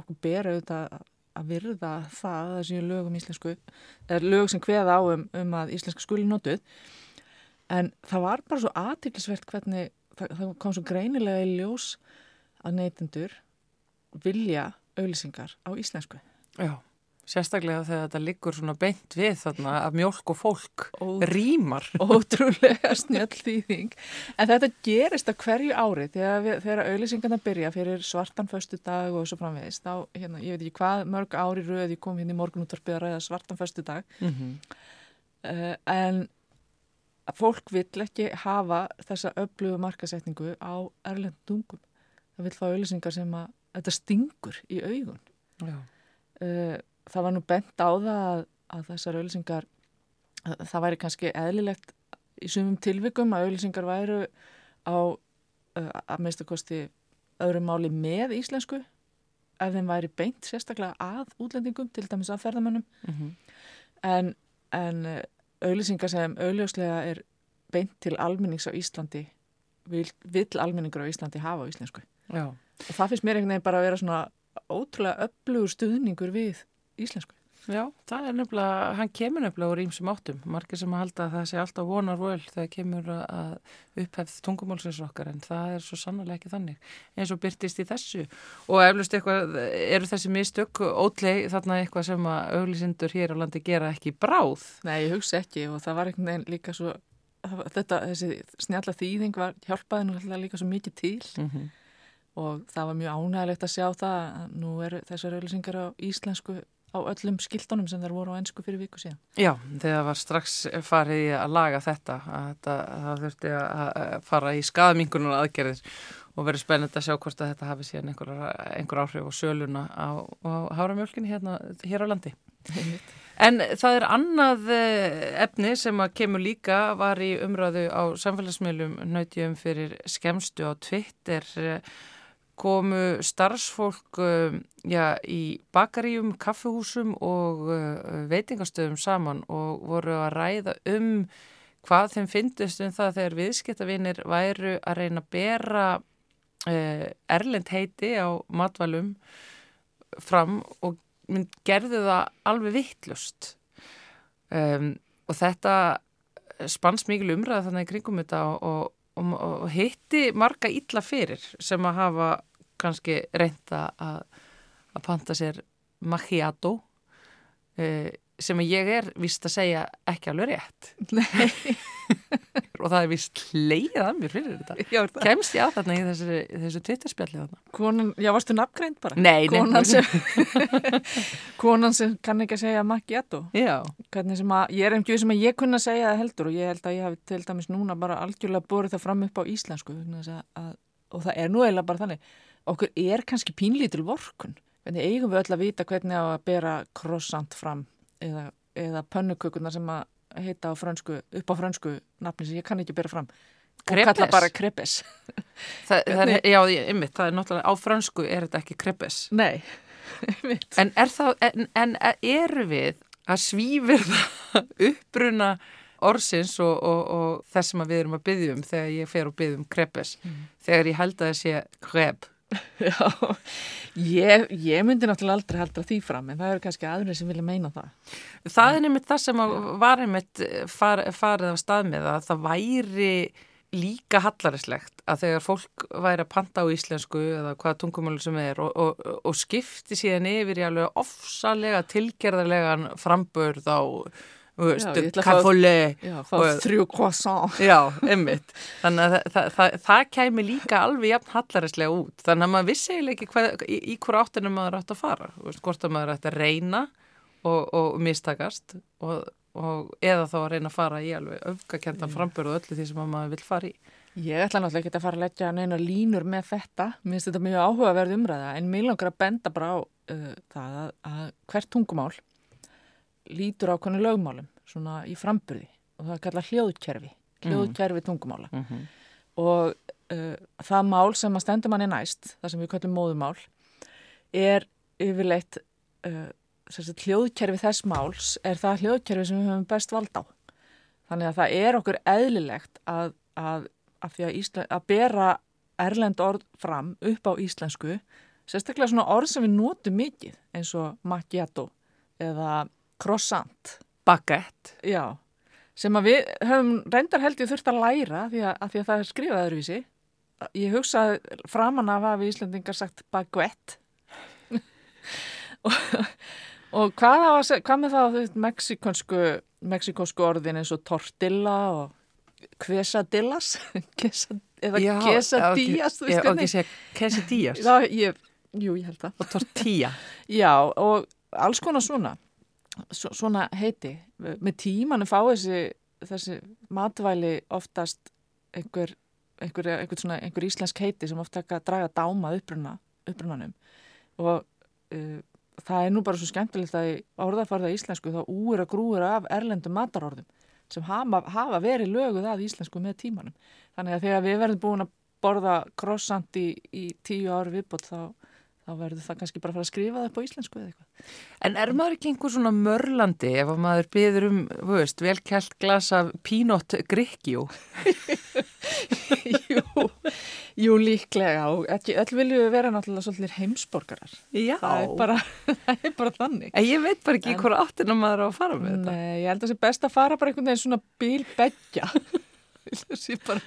okkur ber auðvitað að virða það að það séu lög um íslensku, eða lög sem kveða á um, um að íslenska skuli notuð. En það var bara svo aðtiklisvert hvernig, það, það kom svo greinilega í ljós að neytendur vilja auðlýsingar á íslensku. Já, sérstaklega þegar þetta liggur svona beint við þarna að mjólk og fólk Og- rýmar. *laughs* ótrúlega snjöll þýðing en þetta gerist á hverju ári þegar, við, þegar auðlýsingarna byrja fyrir svartan föstu dag og svo framvegis þá, hérna, ég veit ekki hvað mörg ári röð ég kom hérna í morgunúttarpið að ræða svartan föstu dag Mm -hmm. uh, en fólk vill ekki hafa þessa öflugu markasetningu á erlendungum það vill fá auðlýsingar sem að þetta stingur í augun Já. uh, það var nú bent á það að, að þessar auðlýsingar að það væri kannski eðlilegt í sumum tilvikum að auðlýsingar væru á uh, að meðstakosti öðru máli með íslensku ef þeim væri beint sérstaklega að útlendingum, til dæmis að ferðamönnum. Mm en, en uh, auðlýsingar sem auðljóslega er beint til almennings á Íslandi vil, vill almenningur á Íslandi hafa á íslensku. Já. og það finnst mér einhvern veginn bara að vera svona ótrúlega öflugur stuðningur við íslensku. Já, það er nefnilega, hann kemur nefnilega úr ímsum áttum. Margir sem að halda að það sé alltaf vonar völ þegar kemur að upphefð tungumálsins okkar en það er svo sannlega ekki þannig eins og byrtist í þessu. Og eflust eitthvað, eru þessi mistök ótlei þarna eitthvað sem að auglisindur hér á landi gera ekki bráð? Nei, ég hugsa ekki og það var einhvern veginn líka svo, þetta, þessi snjalla þýðing var hjálpaði nú alltaf líka svo mikið til Mm -hmm. og það var mjög ánægilegt að sjá það að nú eru þessar auðlýsingar á íslensku á öllum skiltunum sem þær voru á ennsku fyrir viku síðan. Já, þegar var strax farið að laga þetta, að þetta það þurfti að fara í skaðmingunar aðgerðir og verið spennend að sjá hvort að þetta hafi síðan einhver, einhver áhrif á söluna á, á háramjölkinni hérna, hér á landi. En það er annað eh, efni sem að kemur líka var í umræðu á samfélagsmiðlum nautjum fyrir skemstu á Twitter eh, komu starfsfólk eh, já, í bakaríum, kaffehúsum og uh, veitingastöðum saman og voru að ræða um hvað þeim fyndist um það þegar viðskiptavinir væru að reyna að bera uh, erlend heiti á matvælum fram og gerðu það alveg vittlust um, og þetta spanns mikil umræða þannig kringum þetta og, og, og, og hitti marga illa fyrir sem að hafa kannski reynda að, að panta sér macchiato uh, sem ég er vist að segja ekki alveg rétt *laughs* og það er vist leið að mér fyrir þetta já, kemst ég að þarna í þessu, þessu twitterspjalli þarna Konan, já, varstu nafngreind bara? Nei. Konan sem, *laughs* konan sem kann ekki að segja macchiato. Sem að, ég er einhverju sem að ég kunna segja það heldur og ég held að ég hafi til dæmis núna bara algjörlega borið það fram upp á íslensku að, og það er nú eiginlega bara þannig. Okkur er kannski pínlítil vorkun. Hvernig eigum við öll að vita hvernig að bera croissant fram eða, eða pönnukökunar sem að heita á frönsku, upp á frönsku nafni sem ég kann ekki bera fram. Crepes? Og kalla bara krepes. *laughs* það, það er, já, einmitt, það er náttúrulega á fransku er þetta ekki kreppes Nei, *laughs* einmitt. En, er það, en, en eru við að svífir það uppruna orðsins og, og, og þess sem við erum að byggja um þegar ég fer og byggja um kreppes þegar ég held að það sé krepp *laughs* Já, ég, ég myndi náttúrulega aldrei halda því fram en það eru kannski aðrir sem vilja meina það. Það er nefnitt það sem var einmitt far, farið af stað með að það væri líka hallarislegt að þegar fólk væri að panta á íslensku eða hvaða tungumáli sem er og, og, og skipti síðan yfir í alveg ofsalega tilgerðarlegan frambörð á Og- þrjú croissant. Já, einmitt. Þannig að það, það, það, kæmi líka alveg jafn hallarislega út. Þannig að maður vissi eiginlega ekki hvað, í, í hvora áttinu maður ætti að fara. Hvort að maður ætti að reyna og, og mistakast og, og eða þá að reyna að fara í alveg öfgakendan frambörð og öllu því sem að maður vil fara í. Ég ætla náttúrulega ekki að fara að leggja neina línur með þetta. Mér finnst þetta mjög áhugaverð umræða en mér langar að benda bara á uh, það að, að hvert tungumál lítur ákvæmni lögmálum svona í framburði og það er kallað hljóðkerfi, hljóðkerfi tungumála. Mm og uh, það mál sem að stendur manni næst, það sem við kallum móðumál, er yfirleitt uh, hljóðkerfi þess máls er það hljóðkerfi sem við höfum best vald á. Þannig að það er okkur eðlilegt að, að, að, að, Ísla, að bera erlend orð fram upp á íslensku, sérstaklega svona orð sem við notum mikið eins og macchiato eða croissant. Baguette. Já, sem að við höfum reyndar held ég þurft að læra því að, að, því að það er skrifað öðruvísi. Ég hugsaði framan af að við Íslandingar sagt baguette *laughs* og, og hvað, að hvað með það mexikonsku, mexikonsku orðin eins og tortilla og quesadillas *laughs* Quesa, eða veist og ekki segja ég, jú, ég held það. og tortilla. *laughs* Já, og alls konar svona, svo- svona heiti. Með tímanu fá þessi, þessi matvæli oftast einhver, einhver, einhver, svona, einhver íslensk heiti sem oft taka að draga dáma uppruna, upprunanum. Og uh, það er nú bara svo skemmtilegt að í orðafarða íslensku þá úr að grúur af erlendum matarorðum sem hafa, hafa verið löguð að íslensku með tímanum. Þannig að þegar við verðum búin að borða croissant í, í tíu ári viðbót þá, þá verður það kannski bara að fara að skrifa það upp á íslensku eða eitthvað. En er maður ekki einhver svona mörlandi ef að maður byður um, þú veist, velkælt glas af Pinot Grigio? *laughs* jú, jú, líklega og ekki, öll viljum við vera náttúrulega svolítið heimsborgarar. Já. Það er bara, *laughs* það er bara þannig. En ég veit bara ekki en... hvora áttina maður á að fara með þetta. Nei, ég held að það sé best að fara bara einhvern veginn svona bílbeggja. *laughs* Þessi bara,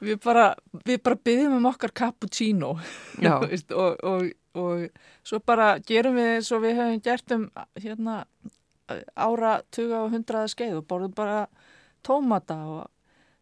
við bara, við bara byggjum um okkar cappuccino og, og, og svo bara gerum við eins og við höfum gert um hérna ára, tuga og hundraða skeið og borðum bara tómata og,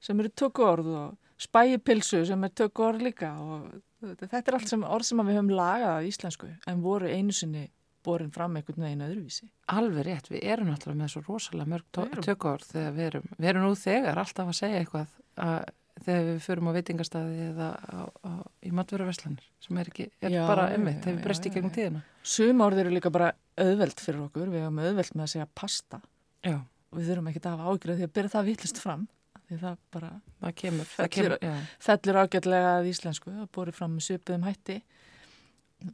sem eru tökkuorð og spæjipilsu sem er tökkuorð líka og þetta er allt sem orð sem við höfum lagað að íslensku en voru einu sinni borin fram einhvern veginn öðruvísi. Alveg rétt, við erum náttúrulega með svo rosalega mörg tökkaord þegar við erum, við erum nú þegar alltaf að segja eitthvað að, þegar við förum á veitingastæði eða á, á, í matvöruverslanir sem er ekki, er Já, bara emmitt, hefur breyst í gegnum tíðina. Sum orð eru líka bara auðvelt fyrir okkur, við höfum auðvelt með að segja pasta. Já, og við þurfum ekki að hafa ágjörð því að byrja það vitlist fram því það bara það kemur, það Fellur- fellur ágjörlega að íslensku og borið fram með svipuðum hætti.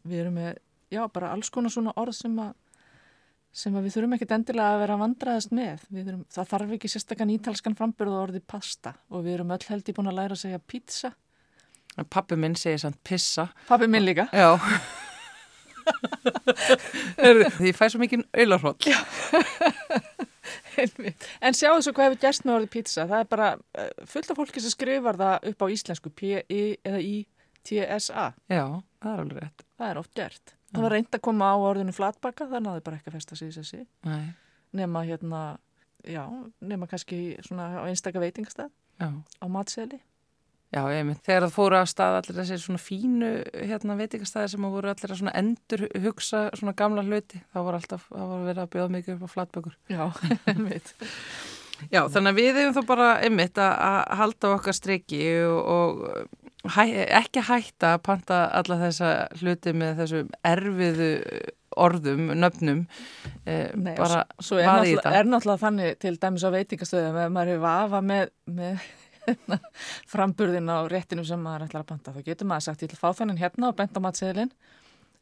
Við erum með, já, bara alls konar svona orð sem að sem að við þurfum ekkert endilega að vera að vandraðast með. Þurfum, það þarf ekki sérstakann ítalskan frambyrð og orði pasta og við erum öll held í búin að læra að segja pizza Pappi minn segir samt pissa. Pappi minn líka Já. Því ég fæ svo mikið auðlarhóll. En sjáðu svo hvað hefur gerst með orðið pizza. Það er bara uh, fullt af fólki sem skrifar það upp á íslensku P-I eða I-T-S-A. Já, það er alveg rétt. Það er oft gert. Það var reynd að koma á orðinu flatbaka, það náði bara ekki að festa sig í þessi. Nei, Nema hérna, já, nema kannski svona á einstaka veitingastað já. á matseli. Já, ég mynd, þegar það fóru á stað allir þessi svona fínu hérna veitingastæðir sem að voru allir að svona endur hugsa svona gamla hluti, þá var alltaf, það var verið að bjóða mikið upp á flatbökur. Já, *laughs* einmitt. Já, þannig að við hefum þá bara einmitt að, að halda okkar striki og, og hæ, ekki hætta að panta alla þessa hluti með þessum erfiðu orðum, nöfnum, eh, Nei, bara svo vaði í náttúrulega, þetta. er náttúrulega þannig til dæmis á veitingastöðum ef maður hefur vafa með, með framburðin á réttinum sem maður ætlar að panta. Þá getur maður sagt ég ætla að fá þennan hérna og benda á matseðilinn.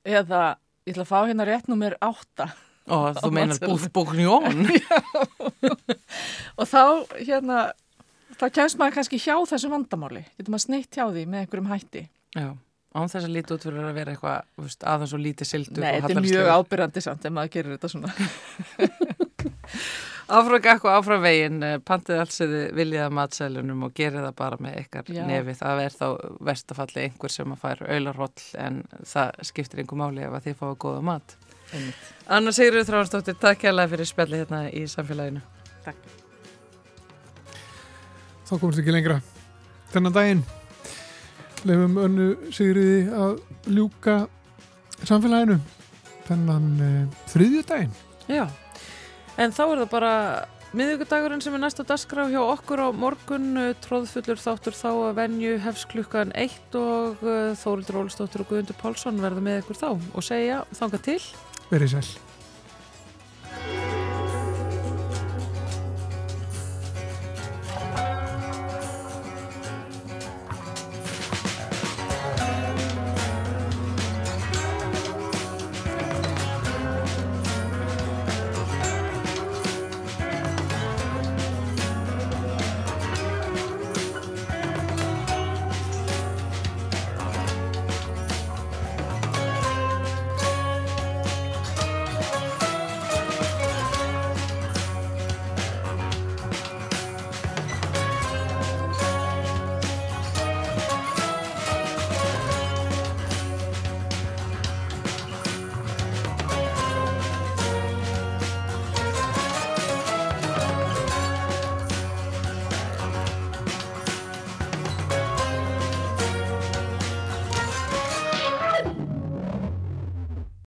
Eða ég ætla að fá hérna rétt nummer átta. Og *laughs* þú meinar búknjón. *laughs* og þá hérna þá kemst maður kannski hjá þessu vandamáli. Getur maður sneitt hjá því með einhverjum hætti. Já, án þess að líti út fyrir að vera eitthvað aðeins og lítið sildu Nei, þetta er mjög ábyrrandi samt ef maður gerir þetta svona *laughs* Áfram gakk og áfram veginn, eh, pantið allt sem þið viljið að matsælunum og gerið það bara með ykkar Já. nefi. Það er þá verstafalli einhver sem að fær aularhóll en það skiptir einhver máli ef að þið fáið góða mat. Einmitt. Anna Sigurður Þránsdóttir, takk kærlega fyrir spjalli hérna í samfélaginu. Takk Þá komst ekki lengra. Þennan daginn lefum önnu Sigriði að ljúka samfélaginu. Þennan uh, þriðjudaginn. Já, en þá er það bara miðugudagurinn sem er næsta dagskrá hjá okkur á morgun, eh, tróðfullur þáttur þá að venju hefst klukkan eitt og uh, Þórildur Ólistóttir og Guðundur Pálsson verða með ykkur þá og segja þanga til. Verið sæl.